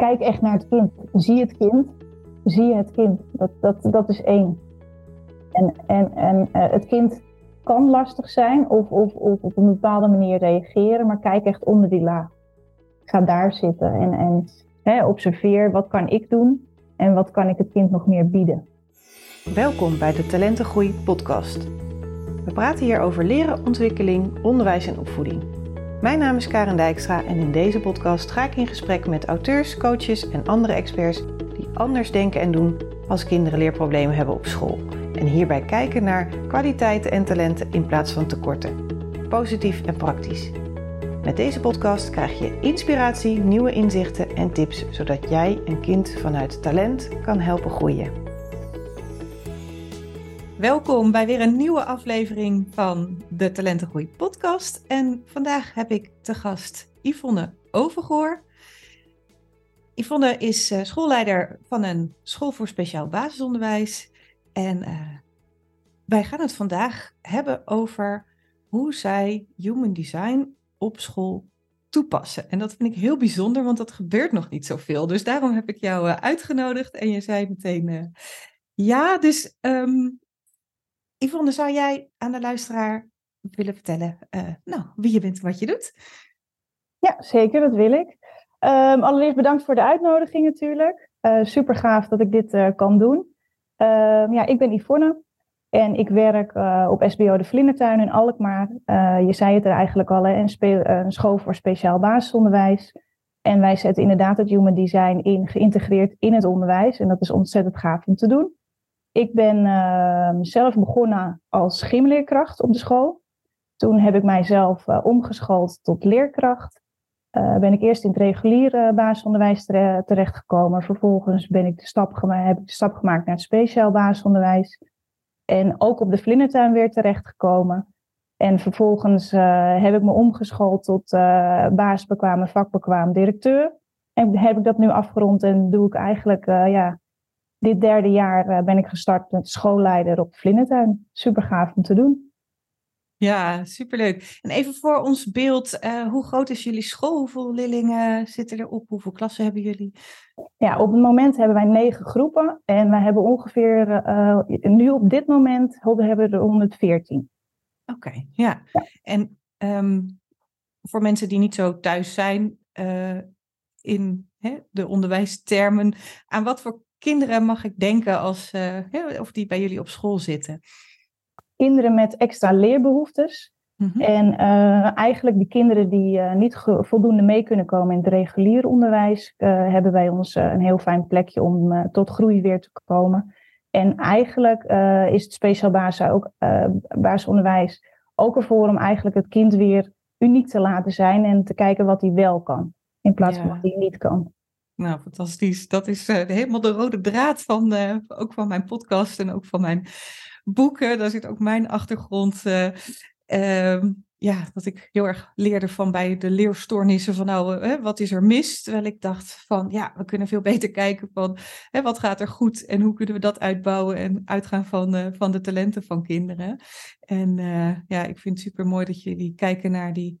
kijk echt naar het kind. Zie het kind. Zie het kind. Dat, dat, dat is één. En, en, en uh, het kind kan lastig zijn of, of, of op een bepaalde manier reageren, maar kijk echt onder die laag. Ga daar zitten en, en hè, observeer wat kan ik doen en wat kan ik het kind nog meer bieden. Welkom bij de Talentengroei podcast. We praten hier over leren, ontwikkeling, onderwijs en opvoeding. Mijn naam is Karen Dijkstra en in deze podcast ga ik in gesprek met auteurs, coaches en andere experts die anders denken en doen als kinderen leerproblemen hebben op school. En hierbij kijken naar kwaliteiten en talenten in plaats van tekorten. Positief en praktisch. Met deze podcast krijg je inspiratie, nieuwe inzichten en tips zodat jij een kind vanuit talent kan helpen groeien. Welkom bij weer een nieuwe aflevering van de Talentengroei podcast. En vandaag heb ik te gast Yvonne Overgoor. Yvonne is uh, schoolleider van een school voor speciaal basisonderwijs. En uh, wij gaan het vandaag hebben over hoe zij human design op school toepassen. En dat vind ik heel bijzonder, want dat gebeurt nog niet zoveel. Dus daarom heb ik jou uh, uitgenodigd en je zei meteen ja. Dus um, Yvonne, zou jij aan de luisteraar willen vertellen uh, nou, wie je bent en wat je doet? Ja, zeker, dat wil ik. Um, allereerst bedankt voor de uitnodiging natuurlijk. Uh, super gaaf dat ik dit uh, kan doen. Uh, ja, ik ben Yvonne en ik werk op SBO de Vlindertuin in Alkmaar. je zei het er eigenlijk al, een school voor speciaal basisonderwijs. En wij zetten inderdaad het human design in, geïntegreerd in het onderwijs. En dat is ontzettend gaaf om te doen. Ik ben uh, zelf begonnen als gymleerkracht op de school. Toen heb ik mijzelf uh, omgeschoold tot leerkracht. Uh, ben ik eerst in het reguliere basisonderwijs terechtgekomen. Vervolgens ben ik de stap heb ik de stap gemaakt naar het speciaal basisonderwijs. En ook op de Vlindertuin weer terechtgekomen. En vervolgens heb ik me omgeschoold tot basisbekwame, vakbekwaam directeur. En heb ik dat nu afgerond en doe ik eigenlijk ja, dit derde jaar uh, ben ik gestart met schoolleider op Vlindertuin. Super gaaf om te doen. Ja, superleuk. En even voor ons beeld, uh, hoe groot is jullie school? Hoeveel leerlingen zitten erop? Hoeveel klassen hebben jullie? Ja, op het moment hebben wij negen groepen. En wij hebben ongeveer, uh, nu op dit moment, hebben we er 114. Oké, okay, ja. ja. En um, voor mensen die niet zo thuis zijn in hè, de onderwijstermen, aan wat voor kinderen mag ik denken als, uh, of die bij jullie op school zitten? Kinderen met extra leerbehoeftes. Mm-hmm. En uh, eigenlijk de kinderen die uh, niet voldoende mee kunnen komen in het reguliere onderwijs, hebben bij ons een heel fijn plekje om tot groei weer te komen. En eigenlijk is het speciaal basis ook, basisonderwijs ook ervoor om eigenlijk het kind weer uniek te laten zijn en te kijken wat hij wel kan, in plaats van wat hij niet kan. Nou, fantastisch. Dat is uh, helemaal de rode draad van uh, ook van mijn podcast en ook van mijn boeken. Daar zit ook mijn achtergrond. Uh, ja, dat ik heel erg leerde van bij de leerstoornissen van nou, wat is er mis? Terwijl ik dacht van ja, we kunnen veel beter kijken van wat gaat er goed en hoe kunnen we dat uitbouwen en uitgaan van, van de talenten van kinderen. En ja, ik vind het super mooi dat jullie kijken naar die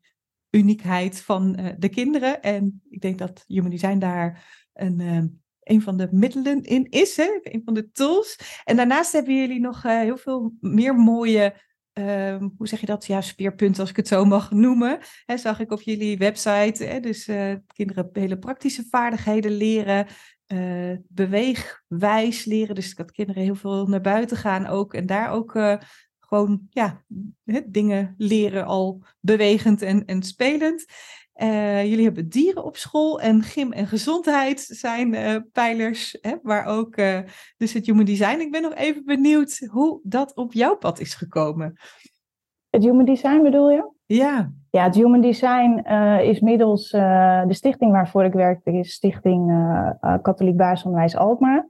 uniekheid van uh, de kinderen. En ik denk dat Human Design daar een, uh, een van de middelen in is, hè? een van de tools. En daarnaast hebben jullie nog uh, heel veel meer mooie, ehm, hoe zeg je dat, ja, speerpunten als ik het zo mag noemen. Hè, zag ik op jullie website, hè? dus kinderen hele praktische vaardigheden leren. beweegwijs leren, dus dat kinderen heel veel naar buiten gaan ook en daar ook gewoon ja, dingen leren al bewegend en, en spelend. Uh, jullie hebben dieren op school en gym en gezondheid zijn uh, pijlers, hè, waar ook uh, dus het human design. Ik ben nog even benieuwd hoe dat op jouw pad is gekomen. Het human design bedoel je? Ja. Ja, het human design is middels de stichting waarvoor ik werkte, is Stichting Katholiek Basisonderwijs Alkmaar.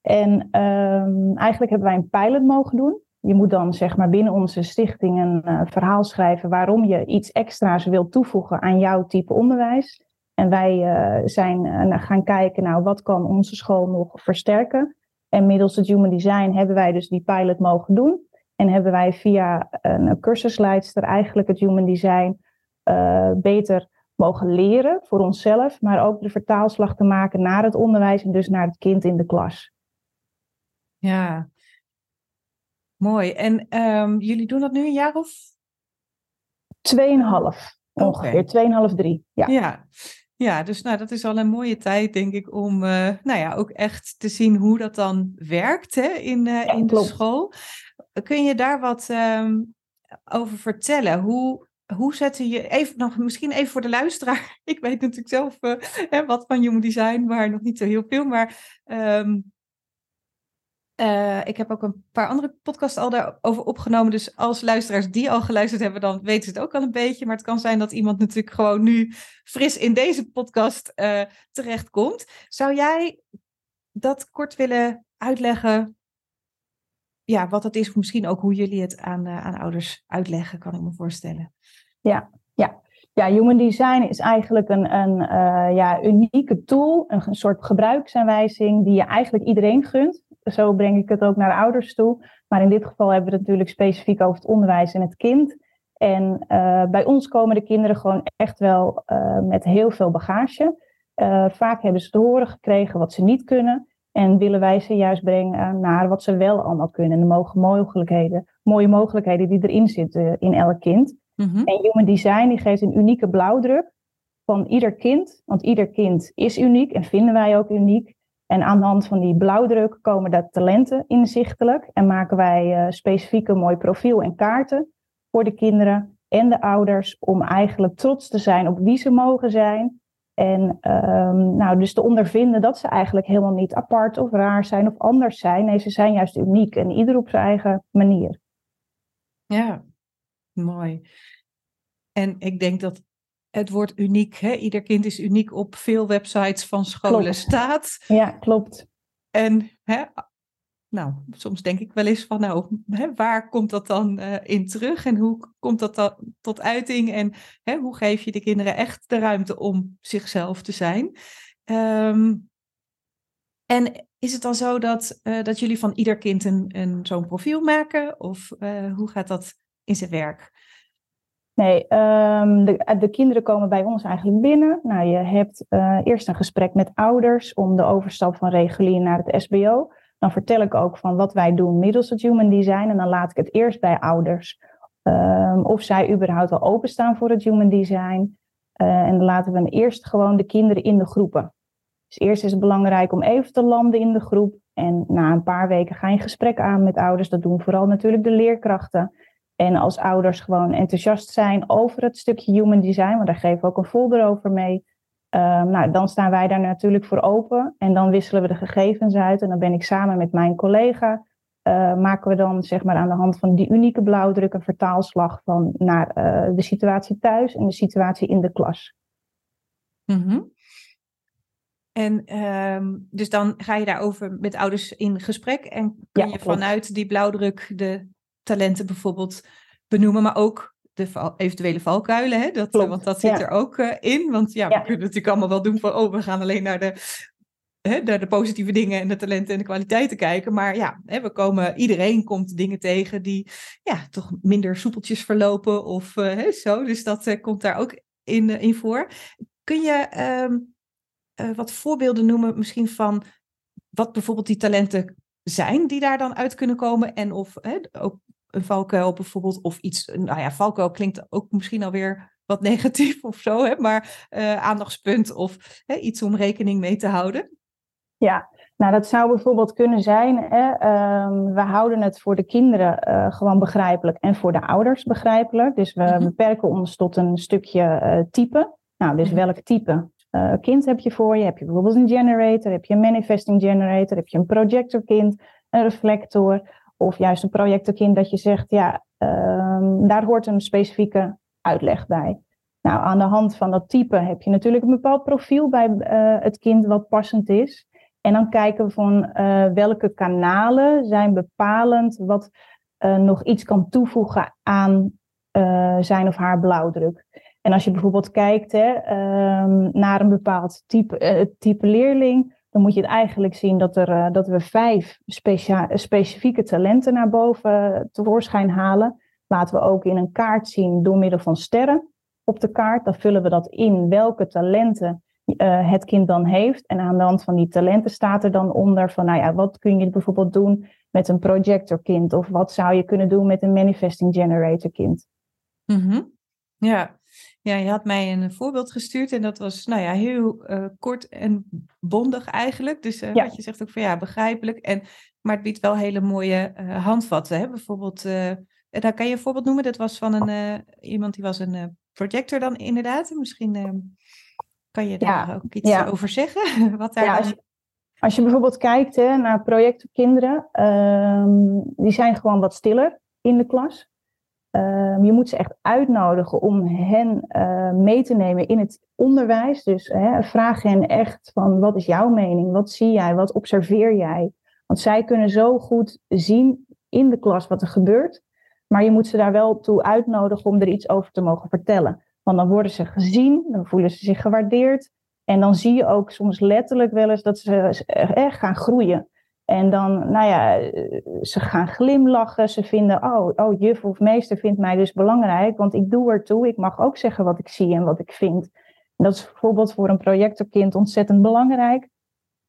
En ehm, eigenlijk hebben wij een pilot mogen doen je moet dan zeg maar binnen onze stichting een uh, verhaal schrijven waarom je iets extra's wilt toevoegen aan jouw type onderwijs. En wij uh, zijn uh, gaan kijken, nou, wat kan onze school nog versterken? En middels het Human Design hebben wij dus die pilot mogen doen. En hebben wij via een cursusleidster eigenlijk het Human Design beter mogen leren voor onszelf, maar ook de vertaalslag te maken naar het onderwijs en dus naar het kind in de klas. Ja, mooi. En ehm, jullie doen dat nu een jaar of? Tweeënhalf, ongeveer. Tweeënhalf, drie. Ja. ja. Ja, dus nou, dat is al een mooie tijd, denk ik, om uh, nou ja, ook echt te zien hoe dat dan werkt hè, in, uh, in de school. Kun je daar wat um, over vertellen? Hoe, hoe zetten je, even nog, misschien even voor de luisteraar. Ik weet natuurlijk zelf uh, wat van Human Design, maar nog niet zo heel veel. Maar um, uh, ik heb ook een paar andere podcasts al daarover opgenomen. Dus als luisteraars die al geluisterd hebben, dan weten ze het ook al een beetje. Maar het kan zijn dat iemand natuurlijk gewoon nu fris in deze podcast uh, terechtkomt. Zou jij dat kort willen uitleggen? Ja, wat het is, of misschien ook hoe jullie het aan, uh, aan ouders uitleggen, kan ik me voorstellen. Ja, ja. Ja, Human Design is eigenlijk een, een ja, unieke tool, een, een soort gebruiksaanwijzing die je eigenlijk iedereen gunt zo breng ik het ook naar de ouders toe. Maar in dit geval hebben we het natuurlijk specifiek over het onderwijs en het kind. En uh, bij ons komen de kinderen gewoon echt wel uh, met heel veel bagage. Uh, vaak hebben ze te horen gekregen wat ze niet kunnen. En willen wij ze juist brengen naar wat ze wel allemaal kunnen. De mogen mogelijkheden, mooie mogelijkheden die erin zitten in elk kind. Mm-hmm. En Human Design die geeft een unieke blauwdruk van ieder kind. Want ieder kind is uniek en vinden wij ook uniek. En aan de hand van die blauwdruk komen de talenten inzichtelijk en maken wij uh, specifieke mooi profiel en kaarten voor de kinderen en de ouders om eigenlijk trots te zijn op wie ze mogen zijn. En um, nou, dus te ondervinden dat ze eigenlijk helemaal niet apart of raar zijn of anders zijn. Nee, ze zijn juist uniek en ieder op zijn eigen manier. Ja, mooi. En ik denk dat het woord uniek, hè? ieder kind is uniek op veel websites van scholen klopt. staat. Ja, klopt. En hè, nou, soms denk ik wel eens van, nou, hè, waar komt dat dan uh, in terug en hoe komt dat dan tot uiting en hè, hoe geef je de kinderen echt de ruimte om zichzelf te zijn? Um, en is het dan zo dat, uh, dat jullie van ieder kind een, een zo'n profiel maken of uh, hoe gaat dat in zijn werk? Nee, um, de, de, kinderen komen bij ons eigenlijk binnen. Nou, je hebt uh, eerst een gesprek met ouders om de overstap van regulier naar het SBO. Dan vertel ik ook van wat wij doen middels het Human Design. En dan laat ik het eerst bij ouders um, of zij überhaupt wel openstaan voor het Human Design. Uh, en dan laten we eerst gewoon de kinderen in de groepen. Dus eerst is het belangrijk om even te landen in de groep. En na een paar weken ga je een gesprek aan met ouders. Dat doen vooral natuurlijk de leerkrachten. En als ouders gewoon enthousiast zijn over het stukje human design, want daar geven we ook een folder over mee. Uh, nou, dan staan wij daar natuurlijk voor open en dan wisselen we de gegevens uit. En dan ben ik samen met mijn collega, uh, maken we dan zeg maar aan de hand van die unieke blauwdruk een vertaalslag van naar uh, de situatie thuis en de situatie in de klas. Mm-hmm. En um, dus dan ga je daarover met ouders in gesprek en kun ja, je klopt. vanuit die blauwdruk de talenten bijvoorbeeld benoemen, maar ook de val, eventuele valkuilen. Hè? Dat, want dat zit ja. er ook uh, in. Want ja, ja, we kunnen natuurlijk allemaal wel doen van, oh, we gaan alleen naar de, hè, naar de positieve dingen en de talenten en de kwaliteiten kijken. Maar ja, hè, we komen, iedereen komt dingen tegen die ja, toch minder soepeltjes verlopen of uh, hè, zo. Dus dat uh, komt daar ook in, in voor. Kun je wat voorbeelden noemen misschien van wat bijvoorbeeld die talenten zijn die daar dan uit kunnen komen en of hè, ook een valkuil bijvoorbeeld, of iets, nou ja, valkuil klinkt ook misschien alweer wat negatief of zo, hè, maar uh, aandachtspunt of hè, iets om rekening mee te houden? Ja, nou dat zou bijvoorbeeld kunnen zijn, hè, um, we houden het voor de kinderen uh, gewoon begrijpelijk en voor de ouders begrijpelijk. Dus we mm-hmm. beperken ons tot een stukje uh, type. Nou, dus mm-hmm. welk type kind heb je voor je? Heb je bijvoorbeeld een generator, heb je een manifesting generator, heb je een projectorkind, een reflector of juist een projectenkind dat je zegt, ja, um, daar hoort een specifieke uitleg bij. Nou, aan de hand van dat type heb je natuurlijk een bepaald profiel bij uh, het kind wat passend is. En dan kijken we van uh, welke kanalen zijn bepalend wat uh, nog iets kan toevoegen aan zijn of haar blauwdruk. En als je bijvoorbeeld kijkt hè, um, naar een bepaald type, type leerling, dan moet je het eigenlijk zien dat, er, uh, dat we vijf specifieke talenten naar boven tevoorschijn halen. Laten we ook in een kaart zien door middel van sterren. op de kaart. Dan vullen we dat in welke talenten uh, het kind dan heeft. En aan de hand van die talenten staat er dan onder van, nou ja, wat kun je bijvoorbeeld doen met een projectorkind? Of wat zou je kunnen doen met een manifesting generator kind? Mm Ja. Ja, je had mij een voorbeeld gestuurd en dat was, nou ja, heel uh, kort en bondig eigenlijk. Dus uh, ja. wat je zegt ook van, ja, begrijpelijk. En, maar het biedt wel hele mooie handvatten. Hè? Bijvoorbeeld, daar kan je een voorbeeld noemen. Dat was van een, iemand die was een projector dan inderdaad. Misschien kan je daar ook iets over zeggen? Wat daar als, je, als je bijvoorbeeld kijkt hè, naar projecten kinderen, um, die zijn gewoon wat stiller in de klas. Um, je moet ze echt uitnodigen om hen uh, mee te nemen in het onderwijs. Dus hè, vraag hen echt van wat is jouw mening? Wat zie jij? Wat observeer jij? Want zij kunnen zo goed zien in de klas wat er gebeurt. Maar je moet ze daar wel toe uitnodigen om er iets over te mogen vertellen. Want dan worden ze gezien, dan voelen ze zich gewaardeerd. En dan zie je ook soms letterlijk wel eens dat ze echt gaan groeien. En dan, nou ja, ze gaan glimlachen. Ze vinden, oh, oh, juf of meester vindt mij dus belangrijk, want ik doe ertoe. Ik mag ook zeggen wat ik zie en wat ik vind. Dat is bijvoorbeeld voor een projectorkind ontzettend belangrijk.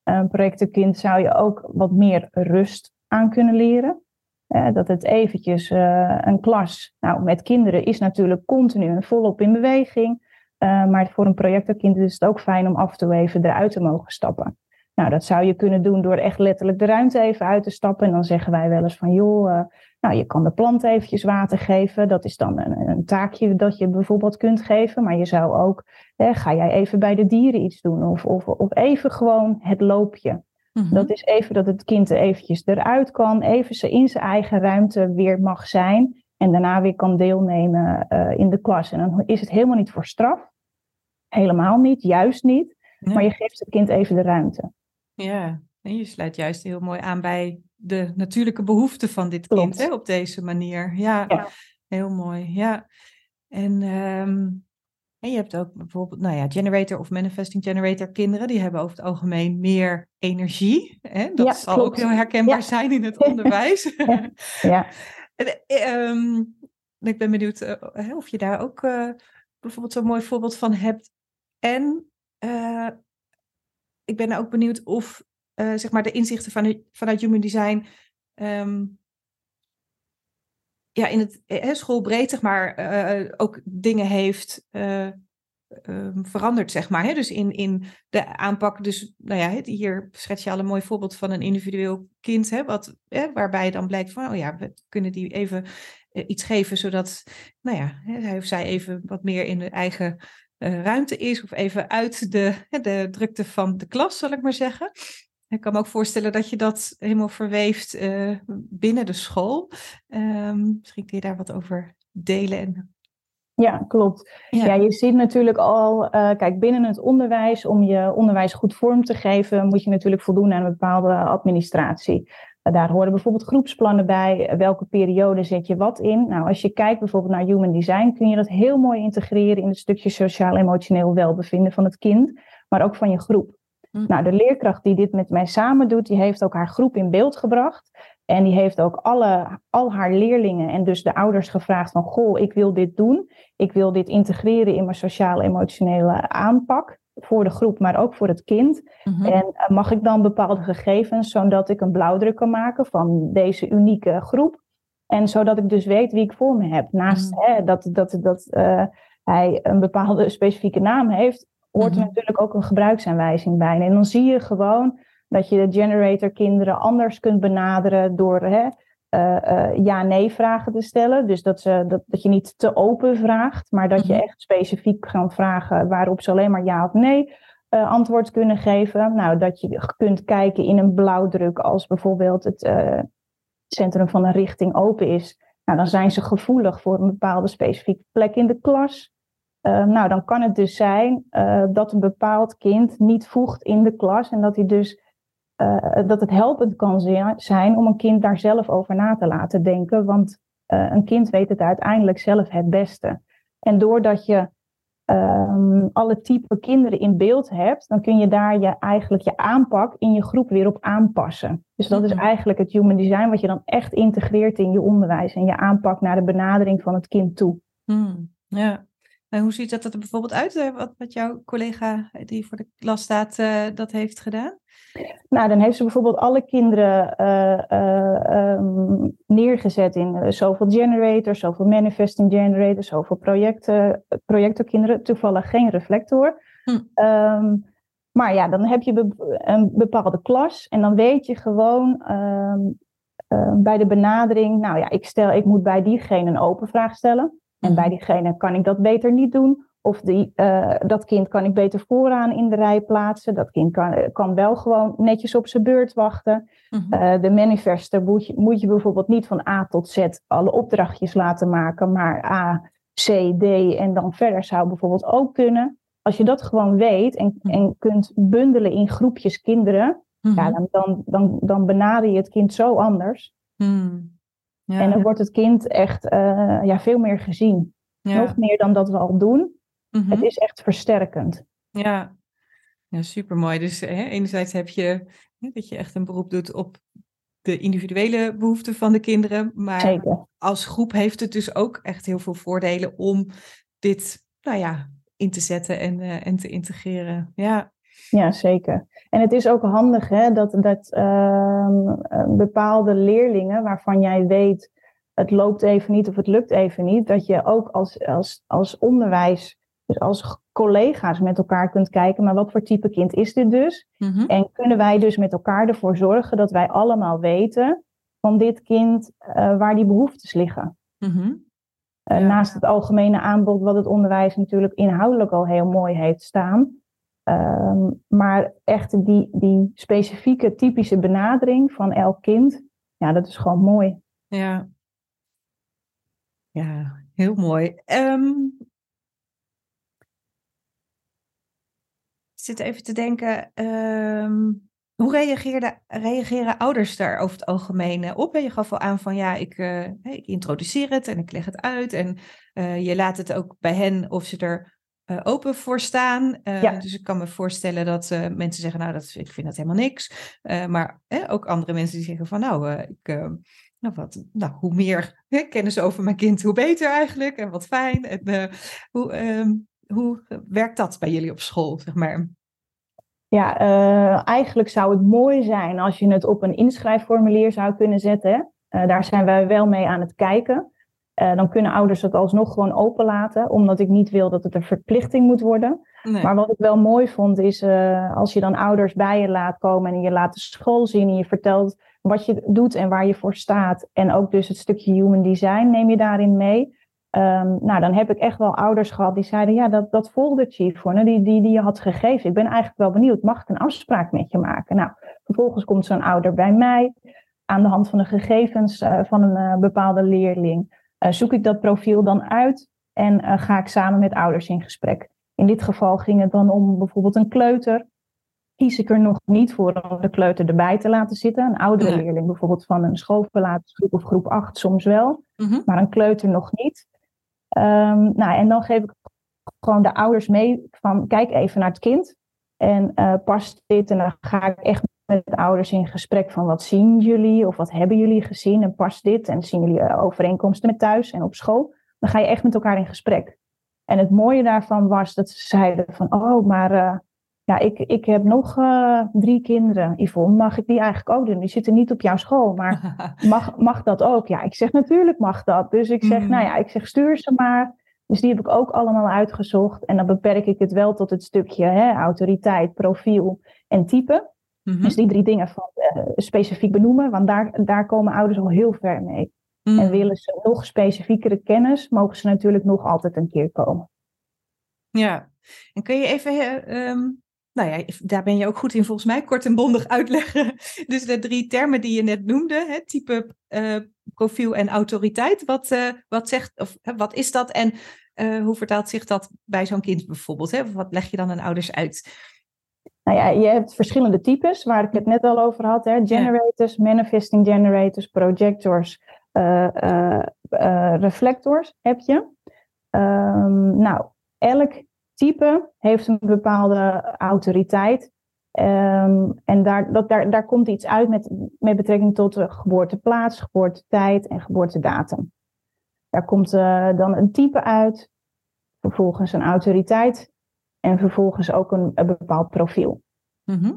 Een projectorkind zou je ook wat meer rust aan kunnen leren dat het eventjes uh, een klas, nou met kinderen is natuurlijk continu en volop in beweging. Uh, maar voor een projectorkind is het ook fijn om af en toe even eruit te mogen stappen. Nou, dat zou je kunnen doen door echt letterlijk de ruimte even uit te stappen. En dan zeggen wij wel eens van, joh, uh, nou, je kan de plant eventjes water geven. Dat is dan een, een, taakje dat je bijvoorbeeld kunt geven. Maar je zou ook, hè, ga jij even bij de dieren iets doen? Of, of, of even gewoon het loopje. Mhm. Dat is even dat het kind er eventjes eruit kan, even ze in zijn eigen ruimte weer mag zijn en daarna weer kan deelnemen uh, in de klas. En dan is het helemaal niet voor straf, helemaal niet, juist niet, maar je geeft het kind even de ruimte. Ja, en je sluit juist heel mooi aan bij de natuurlijke behoeften van dit kind hè, op deze manier. Ja, ja, heel mooi. Ja. En um, en je hebt ook bijvoorbeeld, nou ja, generator of manifesting generator kinderen, die hebben over het algemeen meer energie. Hè? Dat zal ook heel herkenbaar zijn in het onderwijs. ja. Ehm, ik ben benieuwd uh, of je daar ook uh, bijvoorbeeld zo'n mooi voorbeeld van hebt. En uh, ik ben ook benieuwd of zeg maar de inzichten van, vanuit Human Design um, ja, in het eh, schoolbreed, zeg maar, uh, ook dingen heeft uh, veranderd, zeg maar. Hè? Dus in, in de aanpak, dus nou ja, hier schets je al een mooi voorbeeld van een individueel kind, hè, wat, hè, waarbij dan blijkt van, oh ja, we kunnen die even iets geven, zodat, nou ja, hij of zij even wat meer in de eigen ruimte is, of even uit de, de drukte van de klas, zal ik maar zeggen. Ik kan me ook voorstellen dat je dat helemaal verweeft uh, binnen de school. Um, misschien kun je daar wat over delen. En... Ja, klopt. Ja. ja. je ziet natuurlijk al, uh, kijk, binnen het onderwijs, om je onderwijs goed vorm te geven, moet je natuurlijk voldoen aan een bepaalde administratie. Uh, daar horen bijvoorbeeld groepsplannen bij. Welke periode zet je wat in? Nou, als je kijkt bijvoorbeeld naar human design, kun je dat heel mooi integreren in het stukje sociaal-emotioneel welbevinden van het kind, maar ook van je groep. Hm. Nou, de leerkracht die dit met mij samen doet, die heeft ook haar groep in beeld gebracht. En die heeft ook alle, al haar leerlingen en dus de ouders gevraagd van, goh, ik wil dit doen. Ik wil dit integreren in mijn sociaal-emotionele aanpak voor de groep, maar ook voor het kind. Mhm. En eh, mag ik dan bepaalde gegevens, zodat ik een blauwdruk kan maken van deze unieke groep. En zodat ik dus weet wie ik voor me heb. Naast mhm. hè, dat, dat, dat uh, hij een bepaalde specifieke naam heeft, hoort er mhm. natuurlijk ook een gebruiksaanwijzing bij. En dan zie je gewoon dat je de generator kinderen anders kunt benaderen door hè, ja-nee vragen te stellen. Dus dat, ze, dat, dat je niet te open vraagt, maar dat je mhm. echt specifiek gaat vragen waarop ze alleen maar ja of nee uh, antwoord kunnen geven. Nou, dat je kunt kijken in een blauwdruk als bijvoorbeeld het centrum van een richting open is. Nou, dan zijn ze gevoelig voor een bepaalde specifieke plek in de klas. Uh, nou, dan kan het dus zijn dat een bepaald kind niet voegt in de klas en dat, hij dus, uh, dat het helpend kan zijn om een kind daar zelf over na te laten denken, want een kind weet het uiteindelijk zelf het beste. En doordat je um, alle type kinderen in beeld hebt, dan kun je daar je, eigenlijk je aanpak in je groep weer op aanpassen. Dus dat is eigenlijk het human design wat je dan echt integreert in je onderwijs en je aanpak naar de benadering van het kind toe. Hmm, ja. En hoe ziet dat er bijvoorbeeld uit, wat, wat jouw collega die voor de klas staat, dat heeft gedaan? Nou, dan heeft ze bijvoorbeeld alle kinderen um, neergezet in zoveel generators, zoveel manifesting generators, zoveel projecten, projectorkinderen, toevallig geen reflector. Hm. Ehm, maar ja, dan heb je een bepaalde klas en dan weet je gewoon bij de benadering, nou ja, ik stel, ik moet bij diegene een open vraag stellen. En bij mhm. diegene kan ik dat beter niet doen. Of die, uh, dat kind kan ik beter vooraan in de rij plaatsen. Dat kind kan, kan wel gewoon netjes op zijn beurt wachten. Mm de manifester moet je, moet je bijvoorbeeld niet van A tot Z alle opdrachtjes laten maken, maar A, C, D en dan verder zou bijvoorbeeld ook kunnen. Als je dat gewoon weet en, mhm. en kunt bundelen in groepjes kinderen, ja, mhm. dan, dan, dan, dan benader je het kind zo anders. Ja. En dan wordt het kind echt uh, ja, veel meer gezien. Nog meer dan dat we al doen. Het mhm. is echt versterkend. Ja, ja supermooi. Dus hè, enerzijds heb je dat je echt een beroep doet op de individuele behoeften van de kinderen. Maar Zeker. als groep heeft het dus ook echt heel veel voordelen om dit nou ja, in te zetten en, uh, en te integreren. Ja. ja, zeker. En het is ook handig hè, dat, dat uh, bepaalde leerlingen waarvan jij weet het loopt even niet of het lukt even niet, dat je ook als, als, als onderwijs dus als collega's met elkaar kunt kijken, maar wat voor type kind is dit dus? Mhm. En kunnen wij dus met elkaar ervoor zorgen dat wij allemaal weten van dit kind uh, waar die behoeftes liggen? Mhm. Eh, naast het algemene aanbod, wat het onderwijs natuurlijk inhoudelijk al heel mooi heeft staan. Ehm, maar echt die, die specifieke, typische benadering van elk kind, ja, dat is gewoon mooi. Ja, ja heel mooi. Um, zit even te denken, ehm, hoe reageerde, reageren ouders daar over het algemeen eh, op? Je gaf al aan van ja, ik, uh, ik introduceer het en ik leg het uit. En uh, je laat het ook bij hen of ze er open voor staan. Ja. Dus ik kan me voorstellen dat mensen zeggen, nou, dat, ik vind dat helemaal niks. maar ook andere mensen die zeggen van nou, ik... Nou, wat, nou, hoe meer hè, kennis over mijn kind, hoe beter eigenlijk. En wat fijn. En, hoe, um, hoe werkt dat bij jullie op school, zeg maar? Ja, uh, eigenlijk zou het mooi zijn als je het op een inschrijfformulier zou kunnen zetten. Uh, daar zijn wij wel mee aan het kijken. Uh, dan kunnen ouders het alsnog gewoon openlaten, omdat ik niet wil dat het een verplichting moet worden. Nee. Maar wat ik wel mooi vond is als je dan ouders bij je laat komen en je laat de school zien en je vertelt wat je doet en waar je voor staat. En ook dus het stukje human design neem je daarin mee. Um, nou, dan heb ik echt wel ouders gehad die zeiden: Ja, dat, dat foldertje hiervoor, die, die, die je had gegeven. Ik ben eigenlijk wel benieuwd, mag ik een afspraak met je maken? Nou, vervolgens komt zo'n ouder bij mij aan de hand van de gegevens uh, van een uh, bepaalde leerling. Uh, zoek ik dat profiel dan uit en ga ik samen met ouders in gesprek. In dit geval ging het dan om bijvoorbeeld een kleuter. Kies ik er nog niet voor om de kleuter erbij te laten zitten. Een oudere leerling, bijvoorbeeld van een schoolverlatersgroep of groep 8, soms wel, mm -hmm. maar een kleuter nog niet. Um, nou, en dan geef ik gewoon de ouders mee van kijk even naar het kind. En uh, past dit? En dan ga ik echt met de ouders in gesprek van wat zien jullie of wat hebben jullie gezien en past dit? En zien jullie uh, overeenkomsten met thuis en op school? Dan ga je echt met elkaar in gesprek. En het mooie daarvan was dat ze zeiden van oh, maar uh, ja, ik, ik heb nog uh, drie kinderen. Yvonne, mag ik die eigenlijk ook doen? Die zitten niet op jouw school, maar mag, mag dat ook? Ja, ik zeg natuurlijk mag dat. Dus ik zeg, mm. nou ja, ik zeg stuur ze maar. Dus die heb ik ook allemaal uitgezocht. En dan beperk ik het wel tot het stukje hè, autoriteit, profiel en type. Mm -hmm. Dus die drie dingen van, uh, specifiek benoemen, want daar, daar komen ouders al heel ver mee. Mm. En willen ze nog specifiekere kennis, mogen ze natuurlijk nog altijd een keer komen. Ja, en kun je even um, nou ja, daar ben je ook goed in volgens mij, kort en bondig uitleggen. Dus de drie termen die je net noemde, hè, type, uh, profiel en autoriteit. Wat, uh, wat, zegt, of, hè, wat is dat en uh, hoe vertaalt zich dat bij zo'n kind bijvoorbeeld? Hè? Wat leg je dan aan ouders uit? Nou ja, je hebt verschillende types, waar ik het net al over had. Hè? Generators, ja. manifesting generators, projectors, reflectors heb je. Um, nou, elk type heeft een bepaalde autoriteit. Um, en daar, dat, daar, daar komt iets uit met, met betrekking tot de geboorteplaats, geboortetijd en geboortedatum. Daar komt uh, dan een type uit vervolgens een autoriteit en vervolgens ook een, een bepaald profiel. Mhm.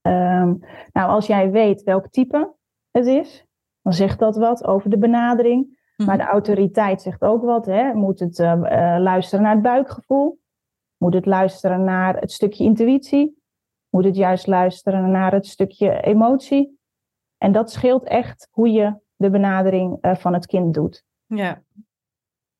Ehm, nou, als jij weet welk type het is, dan zegt dat wat over de benadering. Maar Mhm. de autoriteit zegt ook wat. Hè? Moet het eh, eh, luisteren naar het buikgevoel? Moet het luisteren naar het stukje intuïtie? Moet het juist luisteren naar het stukje emotie? En dat scheelt echt hoe je de benadering eh, van het kind doet.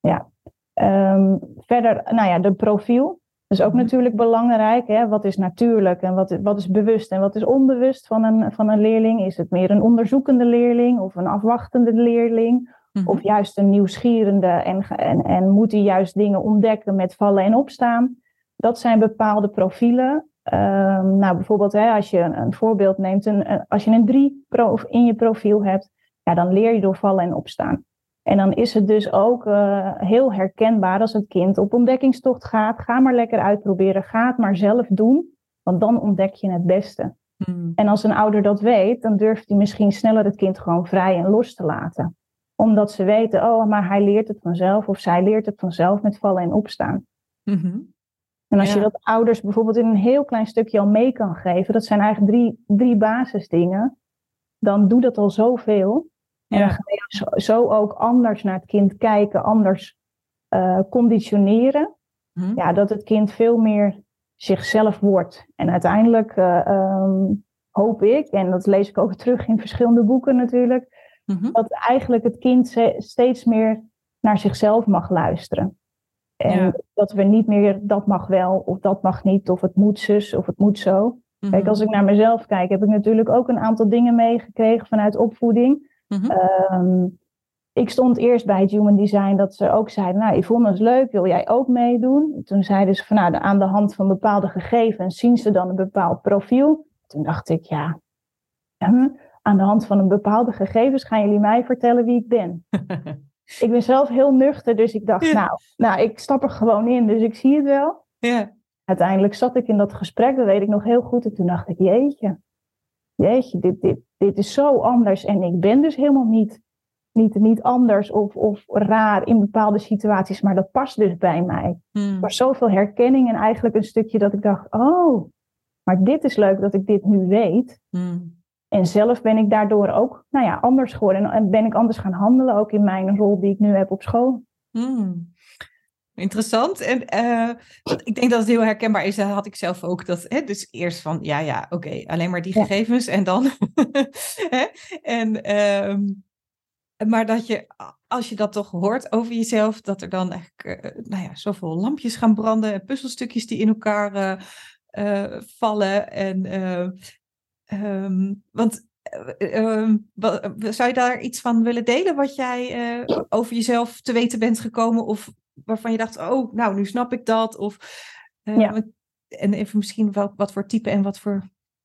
Ja. Ehm, verder, nou ja, de profiel. Dat is ook Mhm. natuurlijk belangrijk. Hè? Wat is natuurlijk en wat, wat is bewust en wat is onbewust van een, van een leerling? Is het meer een onderzoekende leerling of een afwachtende leerling? Mhm. Of juist een nieuwsgierende en, en, en moet hij juist dingen ontdekken met vallen en opstaan? Dat zijn bepaalde profielen. Ehm, nou, bijvoorbeeld hè, als je een, een voorbeeld neemt, een, als je een drie in je profiel hebt, ja, dan leer je door vallen en opstaan. En dan is het dus ook eh, heel herkenbaar als het kind op ontdekkingstocht gaat. Ga maar lekker uitproberen, ga het maar zelf doen, want dan ontdek je het beste. Mhm. En als een ouder dat weet, dan durft hij misschien sneller het kind gewoon vrij en los te laten. Omdat ze weten, oh, maar hij leert het vanzelf of zij leert het vanzelf met vallen en opstaan. Mhm. En als je Ja. dat ouders bijvoorbeeld in een heel klein stukje al mee kan geven, dat zijn eigenlijk drie, drie basisdingen, dan doe dat al zoveel. En dan Ja. ga je zo, zo ook anders naar het kind kijken, anders eh, conditioneren. Mhm. Ja, dat het kind veel meer zichzelf wordt. En uiteindelijk eh, ehm, hoop ik, en dat lees ik ook terug in verschillende boeken natuurlijk, Mhm. dat eigenlijk het kind steeds meer naar zichzelf mag luisteren. En Ja. dat we niet meer dat mag wel of dat mag niet, of het moet zus of het moet zo. Kijk, Mhm. als ik naar mezelf kijk, heb ik natuurlijk ook een aantal dingen meegekregen vanuit opvoeding. Mhm. Ehm, ik stond eerst bij het Human Design dat ze ook zeiden, nou Yvonne is leuk, wil jij ook meedoen? Toen zeiden ze van nou, aan de hand van bepaalde gegevens zien ze dan een bepaald profiel. Toen dacht ik, ja, aan de hand van een bepaalde gegevens gaan jullie mij vertellen wie ik ben. Ik ben zelf heel nuchter, dus ik dacht, Ja. nou, nou, ik stap er gewoon in, dus ik zie het wel. ja. Uiteindelijk zat ik in dat gesprek, dat weet ik nog heel goed. En toen dacht ik, jeetje, jeetje, dit, dit, dit is zo anders. En ik ben dus helemaal niet, niet, niet anders of, of raar in bepaalde situaties, maar dat past dus bij mij. Mhm. Er was zoveel herkenning en eigenlijk een stukje dat ik dacht, oh, maar dit is leuk dat ik dit nu weet. Mhm. En zelf ben ik daardoor ook nou ja, anders geworden. En- En ben ik anders gaan handelen, ook in mijn rol die ik nu heb op school. Hmm. Interessant. En eh, ik denk dat het heel herkenbaar is. Dat had ik zelf ook. Dat, hè, dus eerst van, ja, ja, oké, alleen maar die Ja. gegevens en dan. hè? En, ehm, maar dat je, als je dat toch hoort over jezelf, dat er dan eigenlijk, eh, nou ja, zoveel lampjes gaan branden, en puzzelstukjes die in elkaar eh, vallen. En, eh, ehm, want eh, ehm, zou je daar iets van willen delen wat jij eh, over jezelf te weten bent gekomen? Of waarvan je dacht, oh, nou, nu snap ik dat. Of, eh, Ja. want- En even misschien wel, wat voor type en wat voor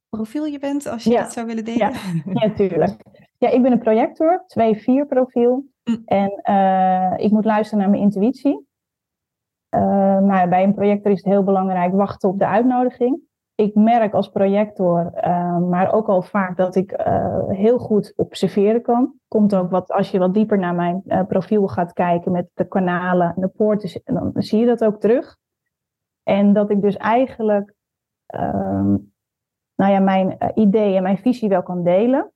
profiel je bent, als je Ja. dat zou willen delen. Ja, tuurlijk. Ja, ik ben een projector, 2-4 profiel. Mm. En eh, ik moet luisteren naar mijn intuïtie. Nou, bij een projector is het heel belangrijk wachten op de uitnodiging. Ik merk als projector, eh, maar ook al vaak dat ik eh, heel goed observeren kan. Komt ook wat, als je wat dieper naar mijn eh, profiel gaat kijken met de kanalen en de poorten, dan zie je dat ook terug. En dat ik dus eigenlijk ehm, nou ja, mijn eh, idee en mijn visie wel kan delen,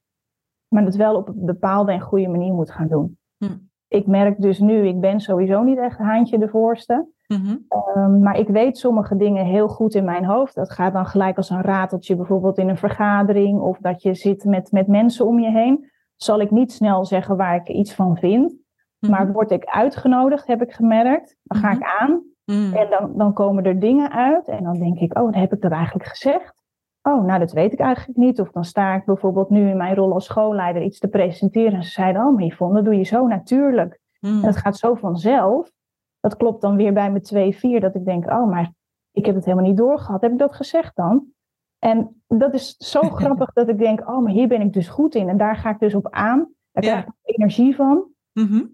maar dat wel op een bepaalde en goede manier moet gaan doen. Hm. Ik merk dus nu, ik ben sowieso niet echt haantje de voorste, Mhm. Ehm, maar ik weet sommige dingen heel goed in mijn hoofd. Dat gaat dan gelijk als een rateltje, bijvoorbeeld in een vergadering of dat je zit met, met mensen om je heen. Zal ik niet snel zeggen waar ik iets van vind, Mhm. maar word ik uitgenodigd, heb ik gemerkt, dan ga Mhm. ik aan en dan, dan komen er dingen uit en dan denk ik, oh, heb ik dat eigenlijk gezegd? Oh, nou, dat weet ik eigenlijk niet. Of dan sta ik bijvoorbeeld nu in mijn rol als schoolleider iets te presenteren. En ze zeiden, oh, maar Yvonne, dat doe je zo natuurlijk. Mhm. En dat gaat zo vanzelf. Dat klopt dan weer bij mijn 2-4, dat ik denk, oh, maar ik heb het helemaal niet doorgehad. Heb ik dat gezegd dan? En dat is zo grappig dat ik denk, oh, maar hier ben ik dus goed in. En daar ga ik dus op aan. Daar Ja. krijg ik energie van. Mhm.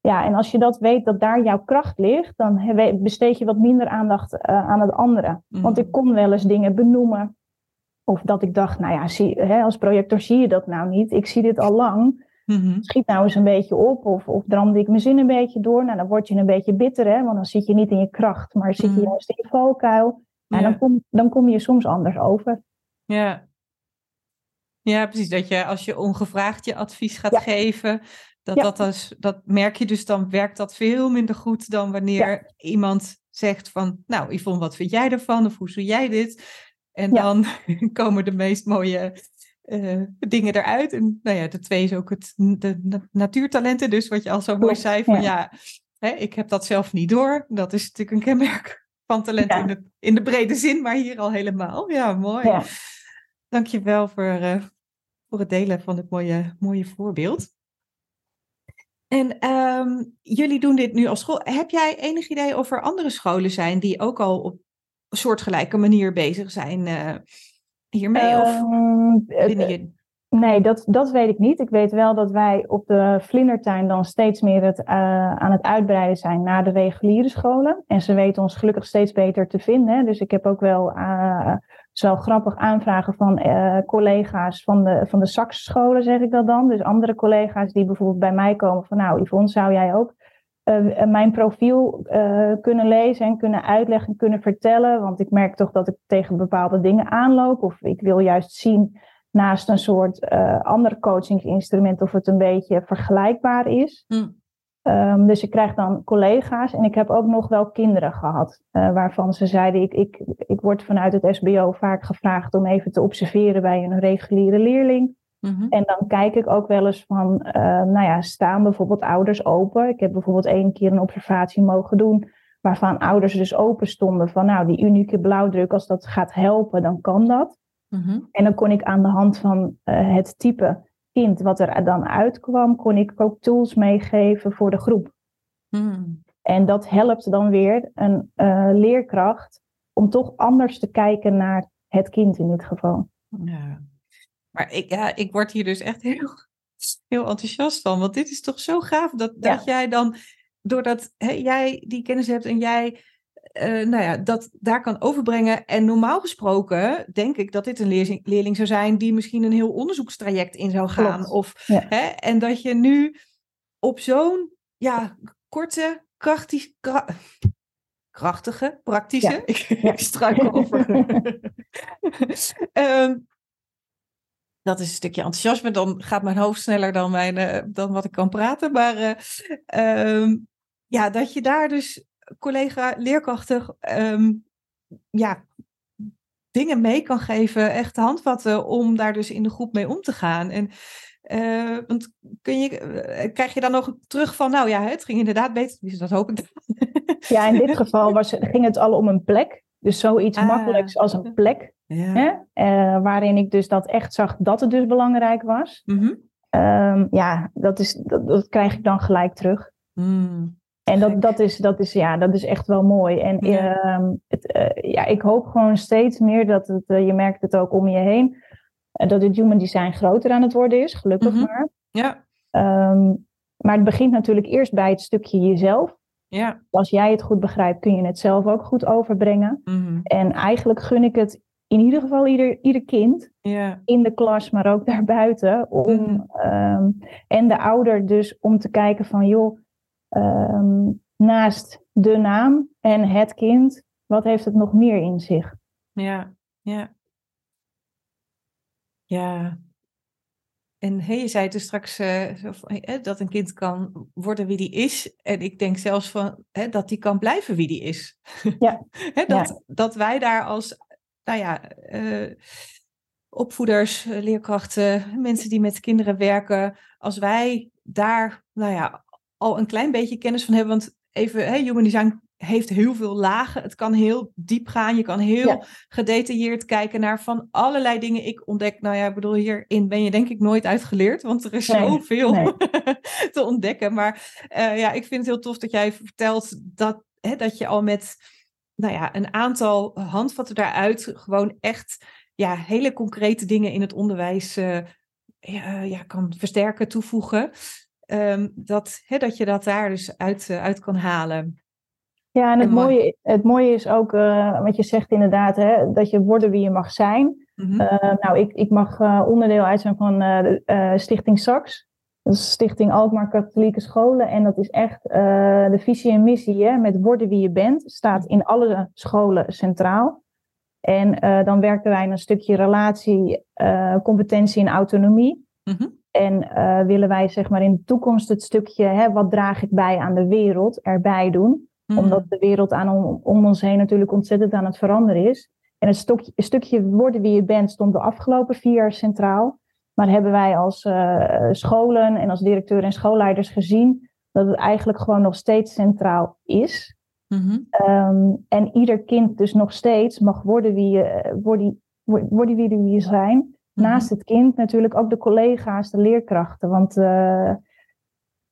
Ja, en als je dat weet dat daar jouw kracht ligt, dan besteed je wat minder aandacht eh, aan het andere. Mhm. Want ik kon wel eens dingen benoemen. Of dat ik dacht, nou ja, zie, hè, als projector zie je dat nou niet. Ik zie dit al lang. Mhm. Schiet nou eens een beetje op of, of dramde ik mijn zin een beetje door. Nou, dan word je een beetje bitter, hè, want dan zit je niet in je kracht, maar zit je Mhm. juist in je valkuil. En Ja. dan, kom, dan kom je soms anders over. Ja. Ja, precies. Dat je als je ongevraagd je advies gaat Ja. geven, dat, Ja. dat, dat merk je dus dan werkt dat veel minder goed dan wanneer iemand zegt van, nou Yvonne, wat vind jij ervan? Of hoe zie jij dit? En Ja. dan komen de meest mooie eh, dingen eruit. En nou ja, de twee is ook het, de na- natuurtalenten. Dus wat je al zo mooi zei van ja. ja, hè, ik heb dat zelf niet door. Dat is natuurlijk een kenmerk van talent Ja. in, de, in de brede zin, maar hier al helemaal. Ja, mooi. Ja. Dankjewel voor, eh voor het delen van het mooie, mooie voorbeeld. En ehm, jullie doen dit nu als school. Heb jij enig idee of er andere scholen zijn die ook al op soortgelijke manier bezig zijn eh, hiermee? of Ehm, binnen je... Nee, dat, dat weet ik niet. Ik weet wel dat wij op de Vlindertuin dan steeds meer het, eh, aan het uitbreiden zijn naar de reguliere scholen. En ze weten ons gelukkig steeds beter te vinden. Dus ik heb ook wel, eh zo grappig aanvragen van eh, collega's van de, van de Sax-scholen, zeg ik dat dan. Dus andere collega's die bijvoorbeeld bij mij komen van, nou Yvonne, zou jij ook eh, mijn profiel eh, kunnen lezen en kunnen uitleggen en kunnen vertellen? Want ik merk toch dat ik tegen bepaalde dingen aanloop. Of ik wil juist zien naast een soort eh ander coachingsinstrument of het een beetje vergelijkbaar is. Hm. Ehm, dus ik krijg dan collega's en ik heb ook nog wel kinderen gehad, eh, waarvan ze zeiden, ik, ik, ik word vanuit het SBO vaak gevraagd om even te observeren bij een reguliere leerling. Mhm. En dan kijk ik ook wel eens van, eh, nou ja, staan bijvoorbeeld ouders open? Ik heb bijvoorbeeld één keer een observatie mogen doen, waarvan ouders dus open stonden van, nou, die unieke blauwdruk, als dat gaat helpen, dan kan dat. Mhm. En dan kon ik aan de hand van eh, het type kind wat er dan uitkwam, kon ik ook tools meegeven voor de groep. Hm. En dat helpt dan weer een eh, leerkracht om toch anders te kijken naar het kind in dit geval. Ja. Maar ik, ja, ik word hier dus echt heel, heel enthousiast van. Want dit is toch zo gaaf dat, Ja. dat jij dan, doordat hè, jij die kennis hebt en jij eh, nou ja, dat daar kan overbrengen. En normaal gesproken denk ik dat dit een leerling, leerling zou zijn die misschien een heel onderzoekstraject in zou gaan. Klopt. Of, Ja. hè, en dat je nu op zo'n ja, korte, krachtig, kra- krachtige, praktische, Ja. ik, Ja. ik struikel over. Ehm, dat is een stukje enthousiasme. Dan gaat mijn hoofd sneller dan, mijn, eh, dan wat ik kan praten. Maar eh, ehm, ja, dat je daar dus collega leerkrachten ehm, ja, dingen mee kan geven, echt handvatten om daar dus in de groep mee om te gaan. En eh, want kun je, krijg je dan nog terug van, nou ja, het ging inderdaad beter. Dus dat hoop ik. dan. Ja, in dit geval was, ging het al om een plek. Dus zoiets Ah. makkelijks als een plek. Ja. Eh, waarin ik dus dat echt zag dat het dus belangrijk was. Mhm. Ehm, ja, dat, is, dat, dat krijg ik dan gelijk terug. Mm. En dat, dat, is, dat, is, ja, dat is echt wel mooi. En Ja. ehm, het, eh, ja, ik hoop gewoon steeds meer dat het, eh, je merkt het ook om je heen, dat het human design groter aan het worden is, gelukkig Mhm. maar. Ja, Ehm, maar het begint natuurlijk eerst bij het stukje jezelf. ja. Als jij het goed begrijpt, kun je het zelf ook goed overbrengen. Mhm. En eigenlijk gun ik het in ieder geval ieder, ieder kind ja. in de klas, maar ook daarbuiten. Om, Mhm. ehm, en de ouder dus om te kijken van, joh, ehm, naast de naam en het kind, wat heeft het nog meer in zich? Ja, ja. Ja. En hey, je zei dus straks eh, dat een kind kan worden wie die is. En ik denk zelfs van, hè, dat die kan blijven wie die is. Ja. Hè, dat, dat wij daar als, nou ja, eh, opvoeders, eh, leerkrachten, mensen die met kinderen werken, als wij daar, nou ja, al een klein beetje kennis van hebben. Want even, hè, human design heeft heel veel lagen. Het kan heel diep gaan. Je kan heel Ja. gedetailleerd kijken naar van allerlei dingen. Ik ontdek, nou ja, ik bedoel, hierin ben je denk ik nooit uitgeleerd, want er is Nee, zoveel nee. te ontdekken. Maar eh, ja, ik vind het heel tof dat jij vertelt dat, hè, dat je al met nou ja, een aantal handvatten daaruit gewoon echt ja, hele concrete dingen in het onderwijs eh, ja, ja, kan versterken, toevoegen. Ehm, dat, hè, dat je dat daar dus uit, eh, uit kan halen. Ja, en het, En mooie, het mooie is ook, eh, wat je zegt inderdaad, hè, dat je worden wie je mag zijn. Mhm. Eh, nou, ik, ik mag eh, onderdeel uit zijn van eh, de, eh, Stichting Sax. Dat is Stichting Alkmaar Katholieke Scholen. En dat is echt de visie en missie hè, met worden wie je bent. Staat in alle scholen centraal. En dan werken wij een stukje relatie, competentie en autonomie. Mm en willen wij zeg maar in de toekomst het stukje, hè, wat draag ik bij aan de wereld, erbij doen. Mm. Omdat de wereld aan, om, om, ons heen natuurlijk ontzettend aan het veranderen is. En het stukje, stukje worden wie je bent stond de afgelopen vier jaar centraal. Maar hebben wij als uh, scholen en als directeur en schoolleiders gezien dat het eigenlijk gewoon nog steeds centraal is. Mm-hmm. Um, en ieder kind dus nog steeds mag worden wie je, worden, worden wie je zijn. Mhm. Naast het kind natuurlijk ook de collega's, de leerkrachten. Want uh,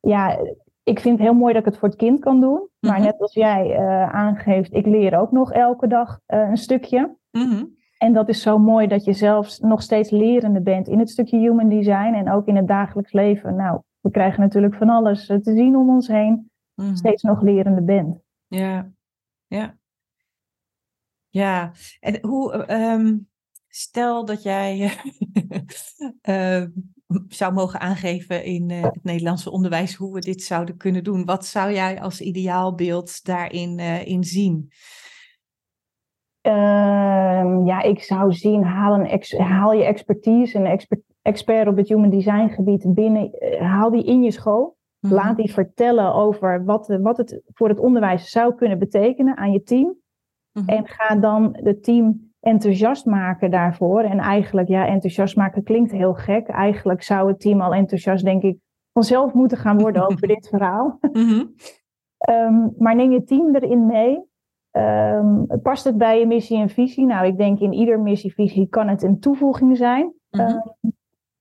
ja, ik vind het heel mooi dat ik het voor het kind kan doen. Maar mhm. net als jij uh, aangeeft, ik leer ook nog elke dag uh, een stukje. Mhm. En dat is zo mooi dat je zelfs nog steeds lerende bent in het stukje human design en ook in het dagelijks leven. Nou, we krijgen natuurlijk van alles te zien om ons heen. Steeds nog lerende bent. Ja, ja. Ja, en hoe, um, Stel dat jij uh, zou mogen aangeven in uh, het Nederlandse onderwijs hoe we dit zouden kunnen doen. Wat zou jij als ideaalbeeld daarin uh, in zien? Ehm, ja, ik zou zien, haal, een ex, haal je expertise, een expert, expert op het human design gebied binnen, haal die in je school. Mhm. Laat die vertellen over wat, wat het voor het onderwijs zou kunnen betekenen aan je team. Mhm. En ga dan het team enthousiast maken daarvoor. En eigenlijk, ja, enthousiast maken klinkt heel gek. Eigenlijk zou het team al enthousiast, denk ik, vanzelf moeten gaan worden over dit verhaal. Mhm. Ehm, maar neem je team erin mee. Um, past het bij je missie en visie? Nou, ik denk in ieder missievisie kan het een toevoeging zijn. Mhm. Ehm,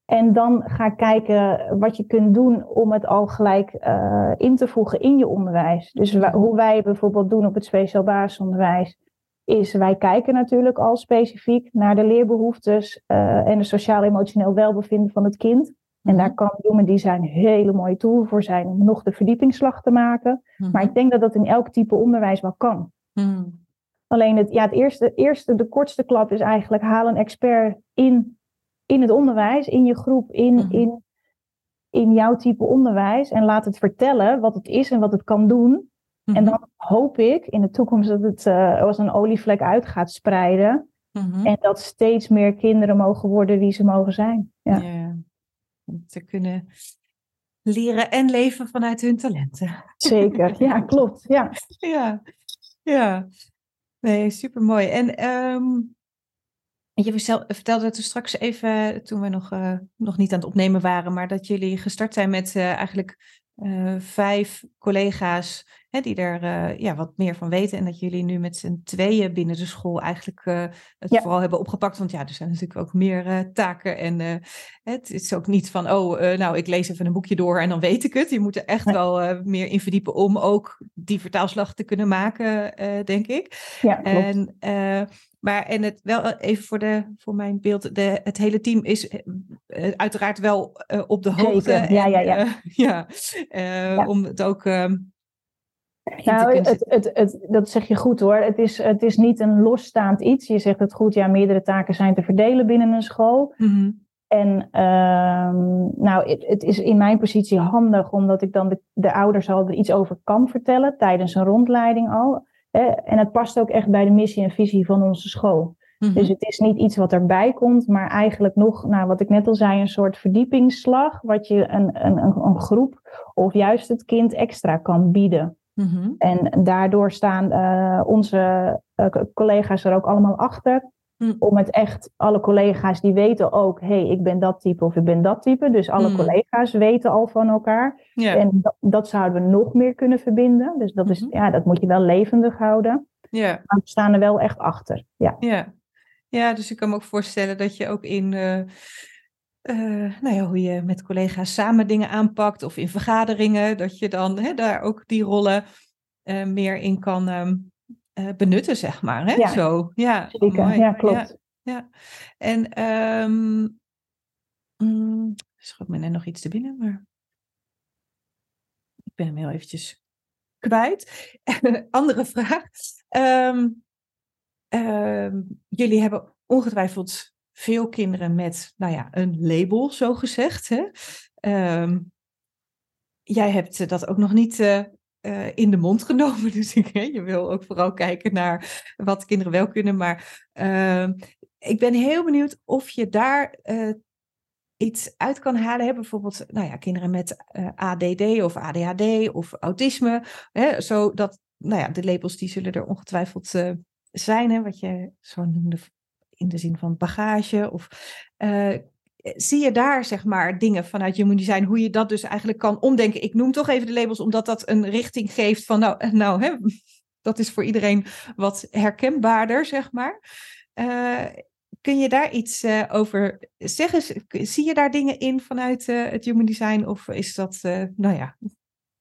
en dan ga kijken wat je kunt doen om het al gelijk uh, in te voegen in je onderwijs. Dus hoe wij bijvoorbeeld doen op het speciaal basisonderwijs is wij kijken natuurlijk al specifiek naar de leerbehoeftes uh, en het sociaal-emotioneel welbevinden van het kind. En daar mhm. kan Human Design een hele mooie tool voor zijn om nog de verdiepingsslag te maken. Mhm. Maar ik denk dat dat in elk type onderwijs wel kan. Mhm. Alleen het, ja, het eerste, eerste, de kortste klap is eigenlijk haal een expert in, in het onderwijs, in je groep, in, in, in jouw type onderwijs. En laat het vertellen wat het is en wat het kan doen. En mhm. dan hoop ik in de toekomst dat het uh, als een olievlek uit gaat spreiden. Mhm. En dat steeds meer kinderen mogen worden wie ze mogen zijn. Ja. ja. Te kunnen leren en leven vanuit hun talenten. Zeker, ja, klopt. Ja, ja. Ja. Nee, supermooi. En um, je vertelde het straks even, toen we nog, uh, nog niet aan het opnemen waren, maar dat jullie gestart zijn met uh, eigenlijk uh, vijf collega's hè, die er uh, ja, wat meer van weten. En dat jullie nu met z'n tweeën binnen de school eigenlijk uh, het ja. vooral hebben opgepakt. Want ja, er zijn natuurlijk ook meer taken. En het is ook niet van, oh, nou, ik lees even een boekje door en dan weet ik het. Je moet er echt wel meer in verdiepen om ook die vertaalslag te kunnen maken, denk ik. Ja, klopt. En maar en het wel even voor, de, voor mijn beeld, de, het hele team is uh, uiteraard wel uh, op de hoogte. Zeker. Ja, ja, ja. ja, ja. Om het ook. nou, het, het, het, dat zeg je goed hoor. Het is, het is niet een losstaand iets. Je zegt het goed, ja, meerdere taken zijn te verdelen binnen een school. Mm-hmm. En um, nou, het, het, is in mijn positie handig, omdat ik dan de, de ouders al er iets over kan vertellen tijdens een rondleiding al. En het past ook echt bij de missie en visie van onze school. Mhm. Dus het is niet iets wat erbij komt, maar eigenlijk nog, nou, wat ik net al zei, een soort verdiepingsslag, wat je een, een, een groep of juist het kind extra kan bieden. Mhm. En daardoor staan uh, onze uh, collega's er ook allemaal achter. Hm. Om het echt, alle collega's die weten ook, hé, hey, ik ben dat type of ik ben dat type. Dus alle hm. collega's weten al van elkaar. En dat, dat, zouden we nog meer kunnen verbinden. Dus dat, is, mhm. ja, dat moet je wel levendig houden. Ja. Maar we staan er wel echt achter. Ja. Ja. ja, dus ik kan me ook voorstellen dat je ook in. Uh, uh, nou ja, hoe je met collega's samen dingen aanpakt of in vergaderingen, dat je dan hè, daar ook die rollen uh, meer in kan, um, uh, benutten, zeg maar. Hè? Ja, Zo. ja, zeker. Ja, klopt. Ja, ja. En um, mm, schot me net nog iets te binnen, maar ik ben hem heel eventjes kwijt. Andere vraag. Um, um, jullie hebben ongetwijfeld veel kinderen met, nou ja, een label, zo gezegd. Hè? Jij hebt dat ook nog niet in de mond genomen. Dus ik, je wil ook vooral kijken naar wat kinderen wel kunnen. Maar ehm, ik ben heel benieuwd of je daar iets uit kan halen. Hè? Bijvoorbeeld nou ja, kinderen met ADD of ADHD of autisme. Hè? Zodat nou ja, de labels die zullen er ongetwijfeld zijn. Hè? Wat je zo noemde in de zin van bagage. Of zie je daar zeg maar dingen vanuit Human Design, hoe je dat dus eigenlijk kan omdenken? Ik noem toch even de labels, omdat dat een richting geeft van nou, nou hè, dat is voor iedereen wat herkenbaarder, zeg maar. Uh, kun je daar iets uh, over zeggen? Zie je daar dingen in vanuit het Human Design of is dat, nou ja,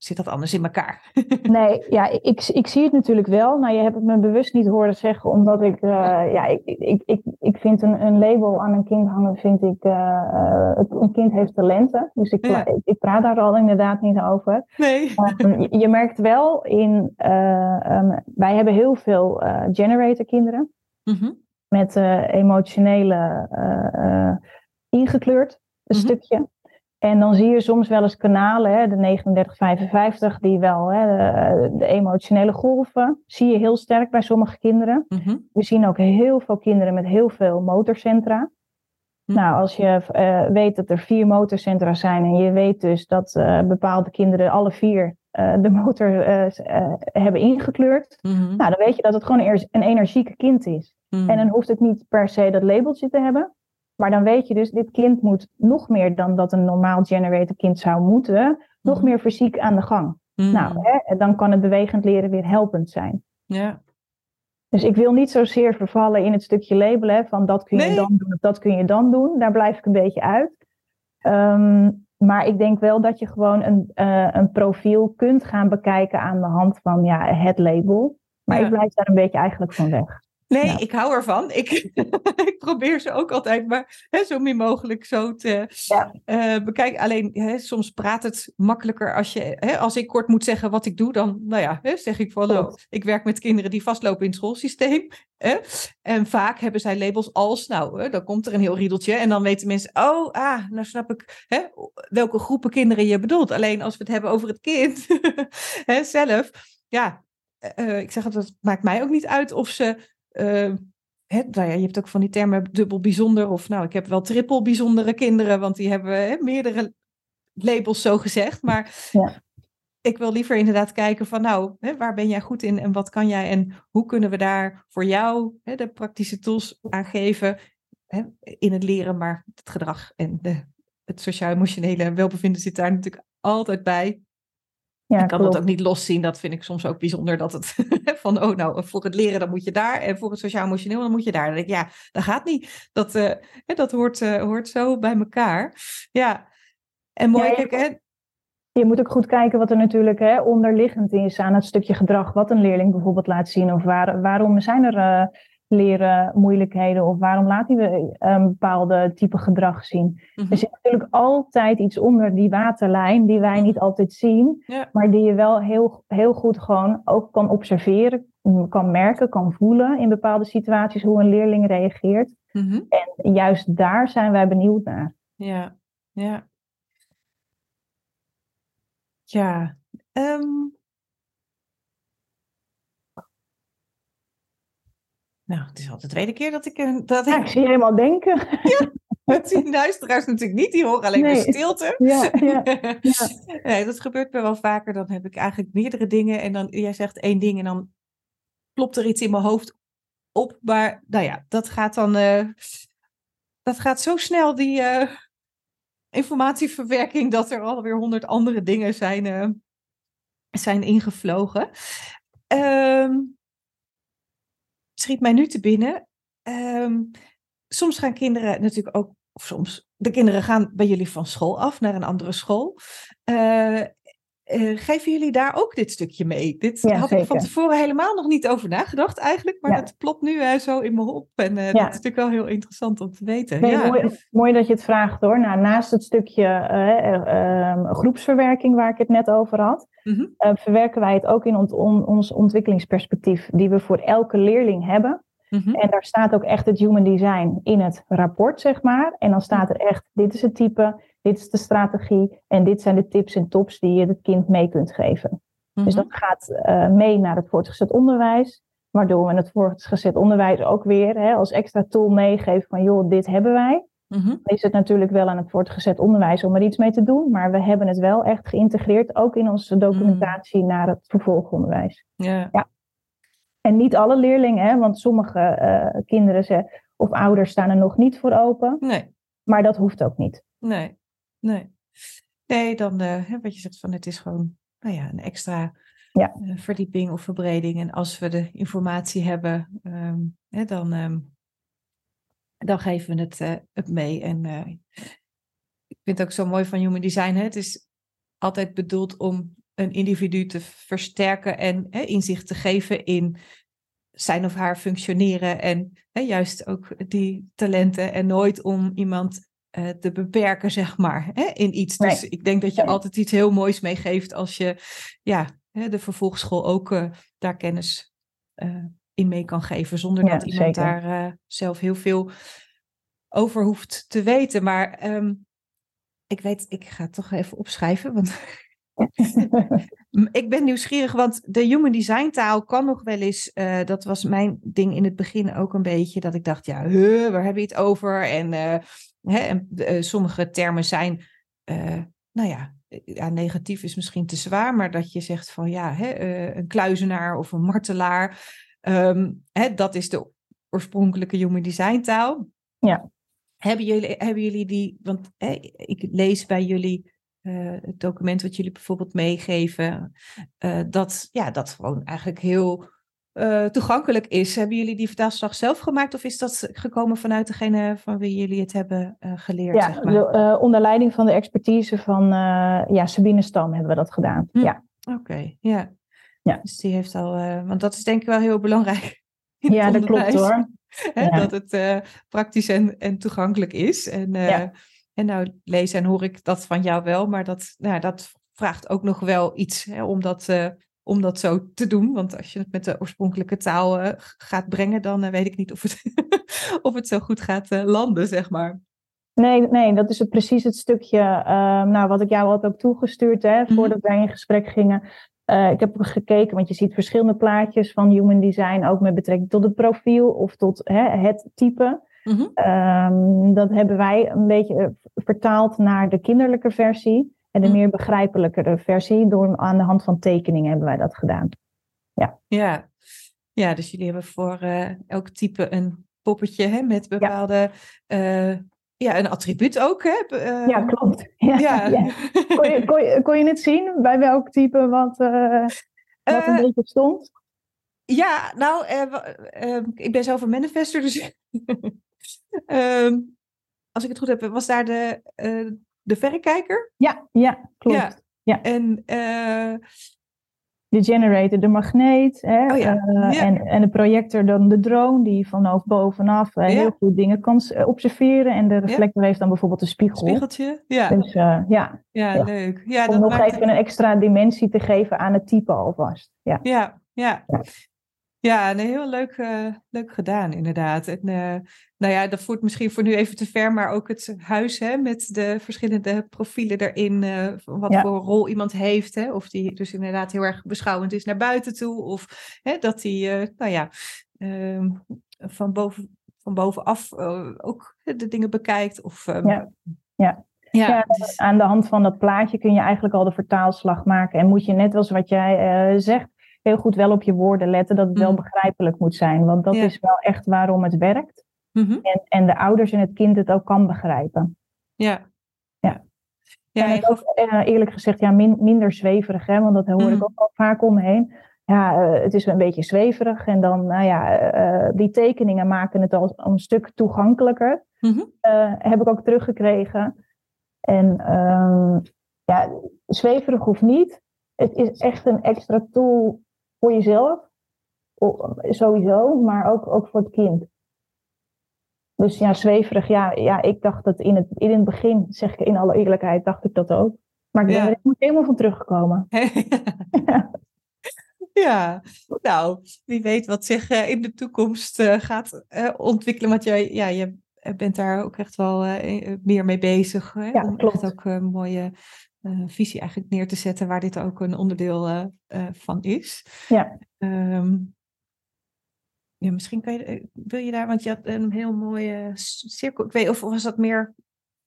zit dat anders in elkaar? nee, ja, ik, ik zie het natuurlijk wel. Nou, je hebt het me bewust niet horen zeggen, omdat ik, uh, ja, ik, ik, ik, ik vind een, een label aan een kind hangen, vind ik, uh, een kind heeft talenten. Dus ik, ja. ik, ik, praat daar al inderdaad niet over. Nee. Um, je, je, merkt wel in, uh, um, wij hebben heel veel generator kinderen. Mm -hmm. Met emotionele ingekleurd, een mm -hmm. stukje. En dan zie je soms wel eens kanalen, hè, de 3955, die wel hè, de, de, emotionele golven, zie je heel sterk bij sommige kinderen. Mm We zien ook heel veel kinderen met heel veel motorcentra. Mm Nou, als je uh, weet dat er vier motorcentra zijn en je weet dus dat uh, bepaalde kinderen alle vier uh, de motor hebben ingekleurd, -hmm. nou, dan weet je dat het gewoon een energieke kind is. En dan hoeft het niet per se dat labeltje te hebben. Maar dan weet je dus, dit kind moet nog meer dan dat een normaal generator kind zou moeten, nog mhm. meer fysiek aan de gang. Mm. Nou, hè, dan kan het bewegend leren weer helpend zijn. Ja. Dus ik wil niet zozeer vervallen in het stukje labelen van dat kun je nee. dan doen dat kun je dan doen. Daar blijf ik een beetje uit. Um, maar ik denk wel dat je gewoon een, uh, een profiel kunt gaan bekijken aan de hand van ja, het label. Maar ja. ik blijf daar een beetje eigenlijk van weg. Nee, ik hou ervan. Ik, ik probeer ze ook altijd maar hè, zo min mogelijk zo te ja. uh, bekijken. Alleen hè, soms praat het makkelijker als, je, hè, als ik kort moet zeggen wat ik doe. Dan nou ja, hè, zeg ik van oh, ik werk met kinderen die vastlopen in het schoolsysteem. Hè? En vaak hebben zij labels als, nou, hè, dan komt er een heel riedeltje. En dan weten mensen, oh, ah, nou snap ik hè, welke groepen kinderen je bedoelt. Alleen als we het hebben over het kind hè, zelf. Ja, uh, ik zeg het, het maakt mij ook niet uit of ze uh, hè, nou ja, je hebt ook van die termen dubbel bijzonder of nou, ik heb wel triple bijzondere kinderen, want die hebben hè, meerdere labels zo gezegd. Maar ja. ik wil liever inderdaad kijken van nou, hè, waar ben jij goed in en wat kan jij en hoe kunnen we daar voor jou hè, de praktische tools aan geven in het leren, maar het gedrag en de, het sociaal-emotionele welbevinden zit daar natuurlijk altijd bij. Ja, ik kan klopt. dat ook niet loszien. Dat vind ik soms ook bijzonder. Dat het van, oh nou, voor het leren dan moet je daar. En voor het sociaal-emotioneel dan moet je daar. Dan denk ik, ja, dat gaat niet. Dat, uh, dat hoort, uh, hoort zo bij elkaar. Ja, en mooi. Ja, je, hè? je moet ook goed kijken wat er natuurlijk hè, onderliggend is aan het stukje gedrag. Wat een leerling bijvoorbeeld laat zien. Of waar, waarom zijn er... Uh, leren moeilijkheden of waarom laat hij een bepaalde type gedrag zien. Mm-hmm. Er zit natuurlijk altijd iets onder die waterlijn die wij niet altijd zien, ja. maar die je wel heel, heel goed gewoon ook kan observeren, kan merken, kan voelen in bepaalde situaties hoe een leerling reageert. Mm-hmm. En juist daar zijn wij benieuwd naar. Ja, ja. Ja, um, Nou, het is al de tweede keer dat ik... Eh, dat ja, ik zie je helemaal denken. Ja, dat zien luisteraars natuurlijk niet. Die horen alleen nee. de stilte. Ja, ja, ja. Nee, dat gebeurt me wel vaker. Dan heb ik eigenlijk meerdere dingen. En dan, jij zegt één ding en dan klopt er iets in mijn hoofd op. Maar nou ja, dat gaat dan... Uh, dat gaat zo snel, die uh, informatieverwerking... dat er alweer honderd andere dingen zijn, uh, zijn ingevlogen. Um, schiet mij nu te binnen. Um, soms gaan kinderen natuurlijk ook, of soms, de kinderen gaan bij jullie van school af naar een andere school. Uh, uh, geven jullie daar ook dit stukje mee? Dit ja, had zeker. ik van tevoren helemaal nog niet over nagedacht eigenlijk, maar ja. dat plopt nu uh, zo in me op. En uh, ja. dat is natuurlijk wel heel interessant om te weten. Nee, mooi, mooi, dat je het vraagt hoor. Nou, naast het stukje ehm, groepsverwerking waar ik het net over had, mm -hmm. verwerken wij het ook in ont on ons ontwikkelingsperspectief die we voor elke leerling hebben. Mm -hmm. En daar staat ook echt het human design in het rapport, zeg maar. En dan staat er echt, dit is het type, dit is de strategie en dit zijn de tips en tops die je het kind mee kunt geven. Dus dat Mhm. gaat eh, mee naar het voortgezet onderwijs, waardoor we het voortgezet onderwijs ook weer hè, als extra tool meegeven van joh, dit hebben wij. Mhm. Dan is het natuurlijk wel aan het voortgezet onderwijs om er iets mee te doen, maar we hebben het wel echt geïntegreerd, ook in onze documentatie naar het vervolgonderwijs. Ja. En niet alle leerlingen, hè, want sommige eh, kinderen ze, of ouders staan er nog niet voor open, Nee. maar dat hoeft ook niet. Nee, nee. Nee, dan eh, wat je zegt van het is gewoon nou ja, een extra Ja. eh, verdieping of verbreding. En als we de informatie hebben, ehm, hè, dan, ehm, dan geven we het, eh, het mee. En ik vind het ook zo mooi van Human Design. Hè? Het is altijd bedoeld om een individu te versterken en hè, inzicht te geven in zijn of haar functioneren. En hè, juist ook die talenten. En nooit om iemand eh, te beperken, zeg maar, hè, in iets. Nee. Dus ik denk dat je Nee. altijd iets heel moois meegeeft als je ja, hè, de vervolgschool ook eh, daar kennis eh, in mee kan geven. Zonder Ja, dat iemand zeker. daar zelf heel veel over hoeft te weten. Maar ehm, ik weet, ik ga het toch even opschrijven, want Ik ben nieuwsgierig, want de human design taal kan nog wel eens, dat was mijn ding in het begin ook een beetje, dat ik dacht, ja, huh, waar heb je het over? En, hè, en eh, sommige termen zijn, eh, nou ja, eh, ja, negatief is misschien te zwaar, maar dat je zegt van ja, hè, een kluizenaar of een martelaar, ehm, hè, dat is de oorspronkelijke human design taal. Ja. Hebben jullie, hebben jullie die, want hè, ik lees bij jullie het document wat jullie bijvoorbeeld meegeven, dat, ja, dat gewoon eigenlijk heel eh, toegankelijk is. Hebben jullie die vertaalslag zelf gemaakt of is dat gekomen vanuit degene van wie jullie het hebben eh, geleerd? ja, zeg maar? de, eh, onder leiding van de expertise van ja, Sabine Stam hebben we dat gedaan. Hm. Ja. Oké, ja. Ja. Dus die heeft al, want dat is denk ik wel heel belangrijk. ja, dat klopt hoor. Ja. Dat het praktisch en, en toegankelijk is. En, Ja. en nou lees en hoor ik dat van jou wel, maar dat, nou, dat vraagt ook nog wel iets hè, om, dat, om dat zo te doen. Want als je het met de oorspronkelijke taal eh, gaat brengen, dan eh, weet ik niet of het, of het zo goed gaat eh, landen, zeg maar. Nee, nee, dat is het, precies het stukje ehm, nou, wat ik jou had ook toegestuurd hè, Mhm. voordat wij in gesprek gingen. Ik heb gekeken, want je ziet verschillende plaatjes van human design, ook met betrekking tot het profiel of tot hè, het type. Mhm. Ehm, dat hebben wij een beetje vertaald naar de kinderlijke versie en de Mhm. meer begrijpelijkere versie. Door aan de hand van tekeningen hebben wij dat gedaan. Ja. ja, dus jullie hebben voor eh, elk type een poppetje hè, met bepaalde, ja. ja, een attribuut ook. Hè? Uh, ja, klopt. Ja, ja. ja. Kon, je, kon, je, kon je het zien bij welk type wat, uh, wat een beetje stond? Ja, nou, uh, ik ben zelf een manifester, dus Ehm, als ik het goed heb, was daar de, uh, de verrekijker? Ja, ja klopt. Ja. ja. En uh, de generator, de magneet. Hè? Oh ja. Uh, ja. en, en de projector dan de drone die vanaf bovenaf uh, ja. heel goed dingen kan observeren. En de reflector heeft dan bijvoorbeeld een spiegel. Spiegeltje, ja. Dus ja. ja. leuk. Ja, Om dat nog maakt even een extra dimensie te geven aan het type alvast. Ja, ja. ja. Ja, nee, heel leuk, uh, leuk gedaan, inderdaad. En, uh, nou ja, dat voert misschien voor nu even te ver, maar ook het huis hè, met de verschillende profielen erin, uh, wat ja. voor rol iemand heeft. Hè, of die dus inderdaad heel erg beschouwend is naar buiten toe, of hè, dat hij, nou ja, ehm, van, boven, van bovenaf eh, ook de dingen bekijkt. Of, um, ja. Ja. Ja, ja dus... aan de hand van dat plaatje kun je eigenlijk al de vertaalslag maken. En moet je net als wat jij zegt, heel goed wel op je woorden letten, dat het wel Mm. begrijpelijk moet zijn. Want dat Ja. is wel echt waarom het werkt. Mhm. En, en de ouders en het kind het ook kan begrijpen. Ja. Ja. Ja, en ook, uh, eerlijk gezegd, ja, min, minder zweverig, hè, want dat hoor Mhm. ik ook al vaak om me heen. Ja, uh, het is een beetje zweverig. En dan, nou ja, uh, die tekeningen maken het al een stuk toegankelijker. Mhm. heb ik ook teruggekregen. En ehm, ja, zweverig hoeft niet. Het is echt een extra tool voor jezelf, sowieso, maar ook, ook voor het kind. Dus ja, zweverig, ja, ja ik dacht dat in het, in het begin, zeg ik in alle eerlijkheid, dacht ik dat ook. Maar ik ben Ja. er helemaal van teruggekomen. ja, nou, wie weet wat zich eh, in de toekomst eh, gaat eh, ontwikkelen. Want jij, ja, je bent daar ook echt wel meer mee bezig. Hè? Ja, Om klopt. echt ook een mooie visie eigenlijk neer te zetten waar dit ook een onderdeel van is. Ja. Ehm, ja, misschien kan je, wil je daar, want je had een heel mooie cirkel. Ik weet of was dat meer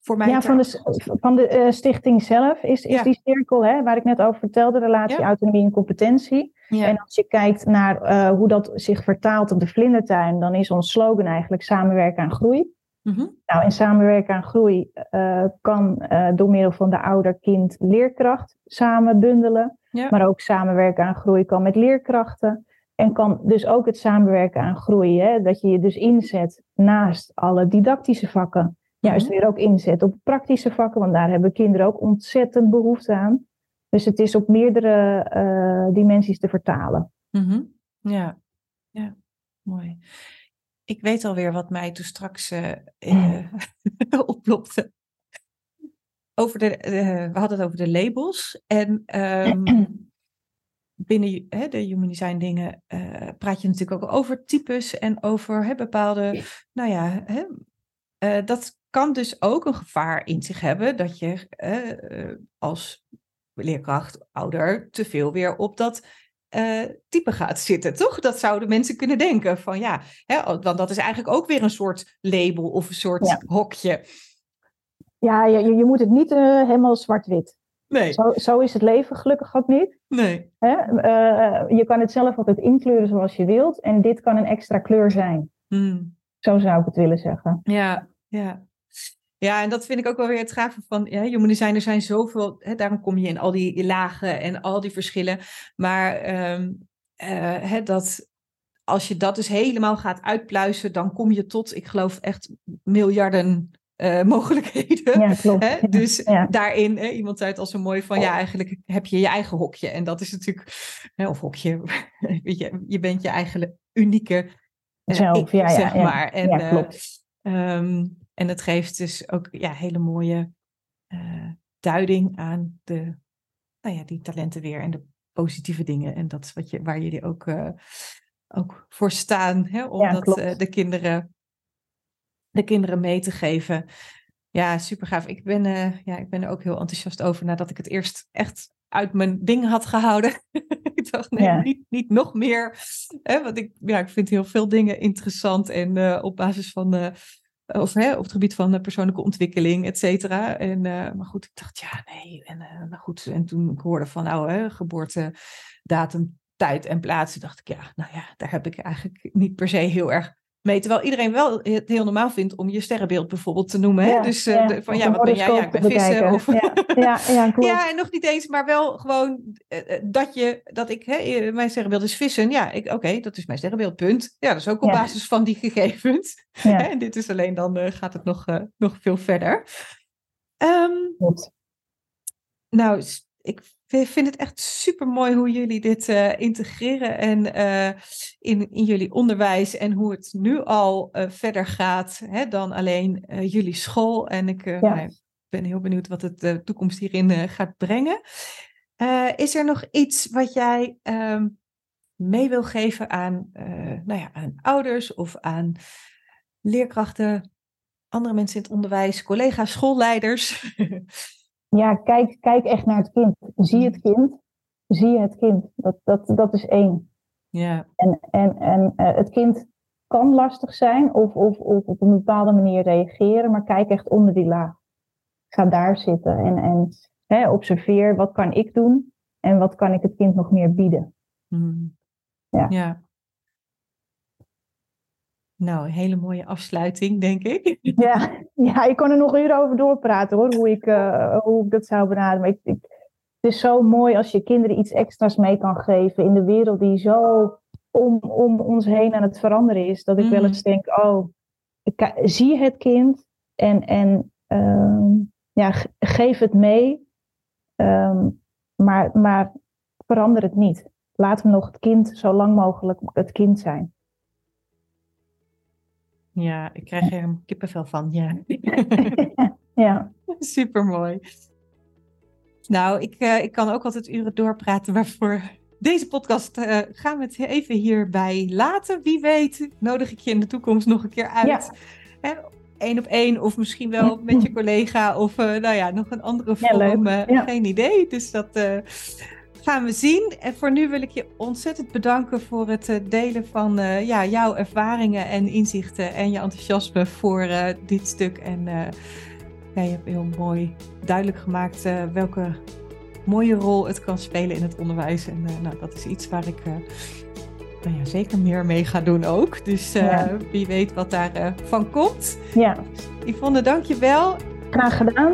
voor mij? Ja, van de, van de uh, stichting zelf is, is Ja. die cirkel, hè, waar ik net over vertelde, relatie, Ja. autonomie en competentie. Ja. En als je kijkt naar eh, hoe dat zich vertaalt op de vlindertuin, dan is ons slogan eigenlijk samenwerken aan groei. Mhm. Nou, en samenwerken aan groei eh, kan eh, door middel van de ouder-kind-leerkracht samen bundelen. Ja. Maar ook samenwerken aan groei kan met leerkrachten. En kan dus ook het samenwerken aan groei. Hè, dat je je dus inzet naast alle didactische vakken. Juist weer ook inzet op praktische vakken. Want daar hebben kinderen ook ontzettend behoefte aan. Dus het is op meerdere eh, dimensies te vertalen. Mhm. Ja. ja, mooi. Ik weet alweer wat mij toen straks eh, oplopte. Over de, eh, we hadden het over de labels. En ehm, binnen hè, de human design dingen praat je natuurlijk ook over types en over hè, bepaalde, nou ja, hè, dat kan dus ook een gevaar in zich hebben dat je als leerkracht, ouder, te veel weer op dat eh, type gaat zitten, toch? Dat zouden mensen kunnen denken van ja, hè, want dat is eigenlijk ook weer een soort label of een soort Ja. hokje. Ja, je, je moet het niet eh, helemaal zwart-wit. Nee, Zo, zo is het leven gelukkig ook niet. nee. Hè? Eh, je kan het zelf altijd inkleuren zoals je wilt. En dit kan een extra kleur zijn. Hmm. Zo zou ik het willen zeggen. Ja, ja. Ja, en dat vind ik ook wel weer het gave van ja, human design. Er zijn zoveel, hè, daarom kom je in al die lagen en al die verschillen. Maar ehm, eh, hè, dat als je dat dus helemaal gaat uitpluizen, dan kom je tot, ik geloof echt miljarden eh, mogelijkheden. Ja, klopt. Hè? Dus Ja. daarin, hè, iemand zei het al zo mooi van, ja, eigenlijk heb je je eigen hokje. En dat is natuurlijk, hè, of hokje, weet je, je bent je eigen unieke eh, Zelf, ik, ja, ja, zeg maar. En, Ja, klopt. ehm, en het geeft dus ook ja, hele mooie eh, duiding aan de, nou ja, die talenten weer en de positieve dingen. En dat is wat je, waar jullie ook, eh, ook voor staan, hè, om Ja, dat eh, de, kinderen, de kinderen mee te geven. Ja, super gaaf. Ik ben, ja, ik ben er ook heel enthousiast over nadat ik het eerst echt uit mijn ding had gehouden. ik dacht, nee, Ja. niet, niet nog meer. Hè, want ik, ja, ik vind heel veel dingen interessant en op basis van, of hè, op het gebied van eh, persoonlijke ontwikkeling, et cetera. En, eh, maar goed, ik dacht, ja, nee. En, eh, nou goed, en toen ik hoorde van, nou, hè, geboortedatum, tijd en plaats, dacht ik, ja, nou ja, daar heb ik eigenlijk niet per se heel erg mee. Terwijl iedereen wel het heel normaal vindt om je sterrenbeeld bijvoorbeeld te noemen. Hè? Ja, dus eh, ja, de- van ja, wat ben jij? Ja, ik ben vissen. Of, Ja, ja, ja, klopt. ja, en nog niet eens, maar wel gewoon eh, eh, dat je, dat ik, hè, mijn sterrenbeeld is vissen. Ja, ik- oké, dat is mijn sterrenbeeld, punt. Ja, dat is ook op basis van die gegevens. En dit is alleen dan gaat het nog, nog veel verder. Klopt. nou, s- ik vind het echt super mooi hoe jullie dit eh, integreren en eh, in, in jullie onderwijs en hoe het nu al eh, verder gaat hè, dan alleen jullie school. En ik Ja. nou, ben heel benieuwd wat het de toekomst hierin gaat brengen. Is er nog iets wat jij ehm, mee wil geven aan, nou ja, aan ouders of aan leerkrachten, andere mensen in het onderwijs, collega's, schoolleiders? Ja, kijk, kijk echt naar het kind. Zie het kind. Zie het kind. Dat, dat, dat is één. ja. En, en, en eh, het kind kan lastig zijn of, of, of op een bepaalde manier reageren, maar kijk echt onder die laag. Ga daar zitten en, en hè, observeer wat kan ik doen en wat kan ik het kind nog meer bieden. Hmm. Ja. ja. Nou, een hele mooie afsluiting, denk ik. Ja, ja, ik kan er nog uren over doorpraten hoor, hoe ik, eh, hoe ik dat zou benaderen. Maar ik, ik, het is zo mooi als je kinderen iets extra's mee kan geven in de wereld die zo om, om ons heen aan het veranderen is. Dat ik wel Mhm. eens denk, oh, ik, zie het kind en, en ehm, ja, ge- geef het mee. Ehm, maar, maar verander het niet. Laat hem nog het kind zo lang mogelijk het kind zijn. Ja, ik krijg er een kippenvel van. Ja. ja. Super mooi. Nou, ik, eh, ik kan ook altijd uren doorpraten, maar voor deze podcast eh, gaan we het even hierbij laten. Wie weet, nodig ik je in de toekomst nog een keer uit. Hè, één op één of misschien wel met je collega of nou ja, nog een andere vorm. Ja, Geen idee. Dus dat gaan we zien. En voor nu wil ik je ontzettend bedanken voor het delen van ja, jouw ervaringen en inzichten en je enthousiasme voor dit stuk. En ja, je hebt heel mooi duidelijk gemaakt welke mooie rol het kan spelen in het onderwijs. En nou, dat is iets waar ik nou ja, zeker meer mee ga doen ook. Dus wie weet wat daarvan van komt. Ja. Yvonne, dank je wel. Graag gedaan.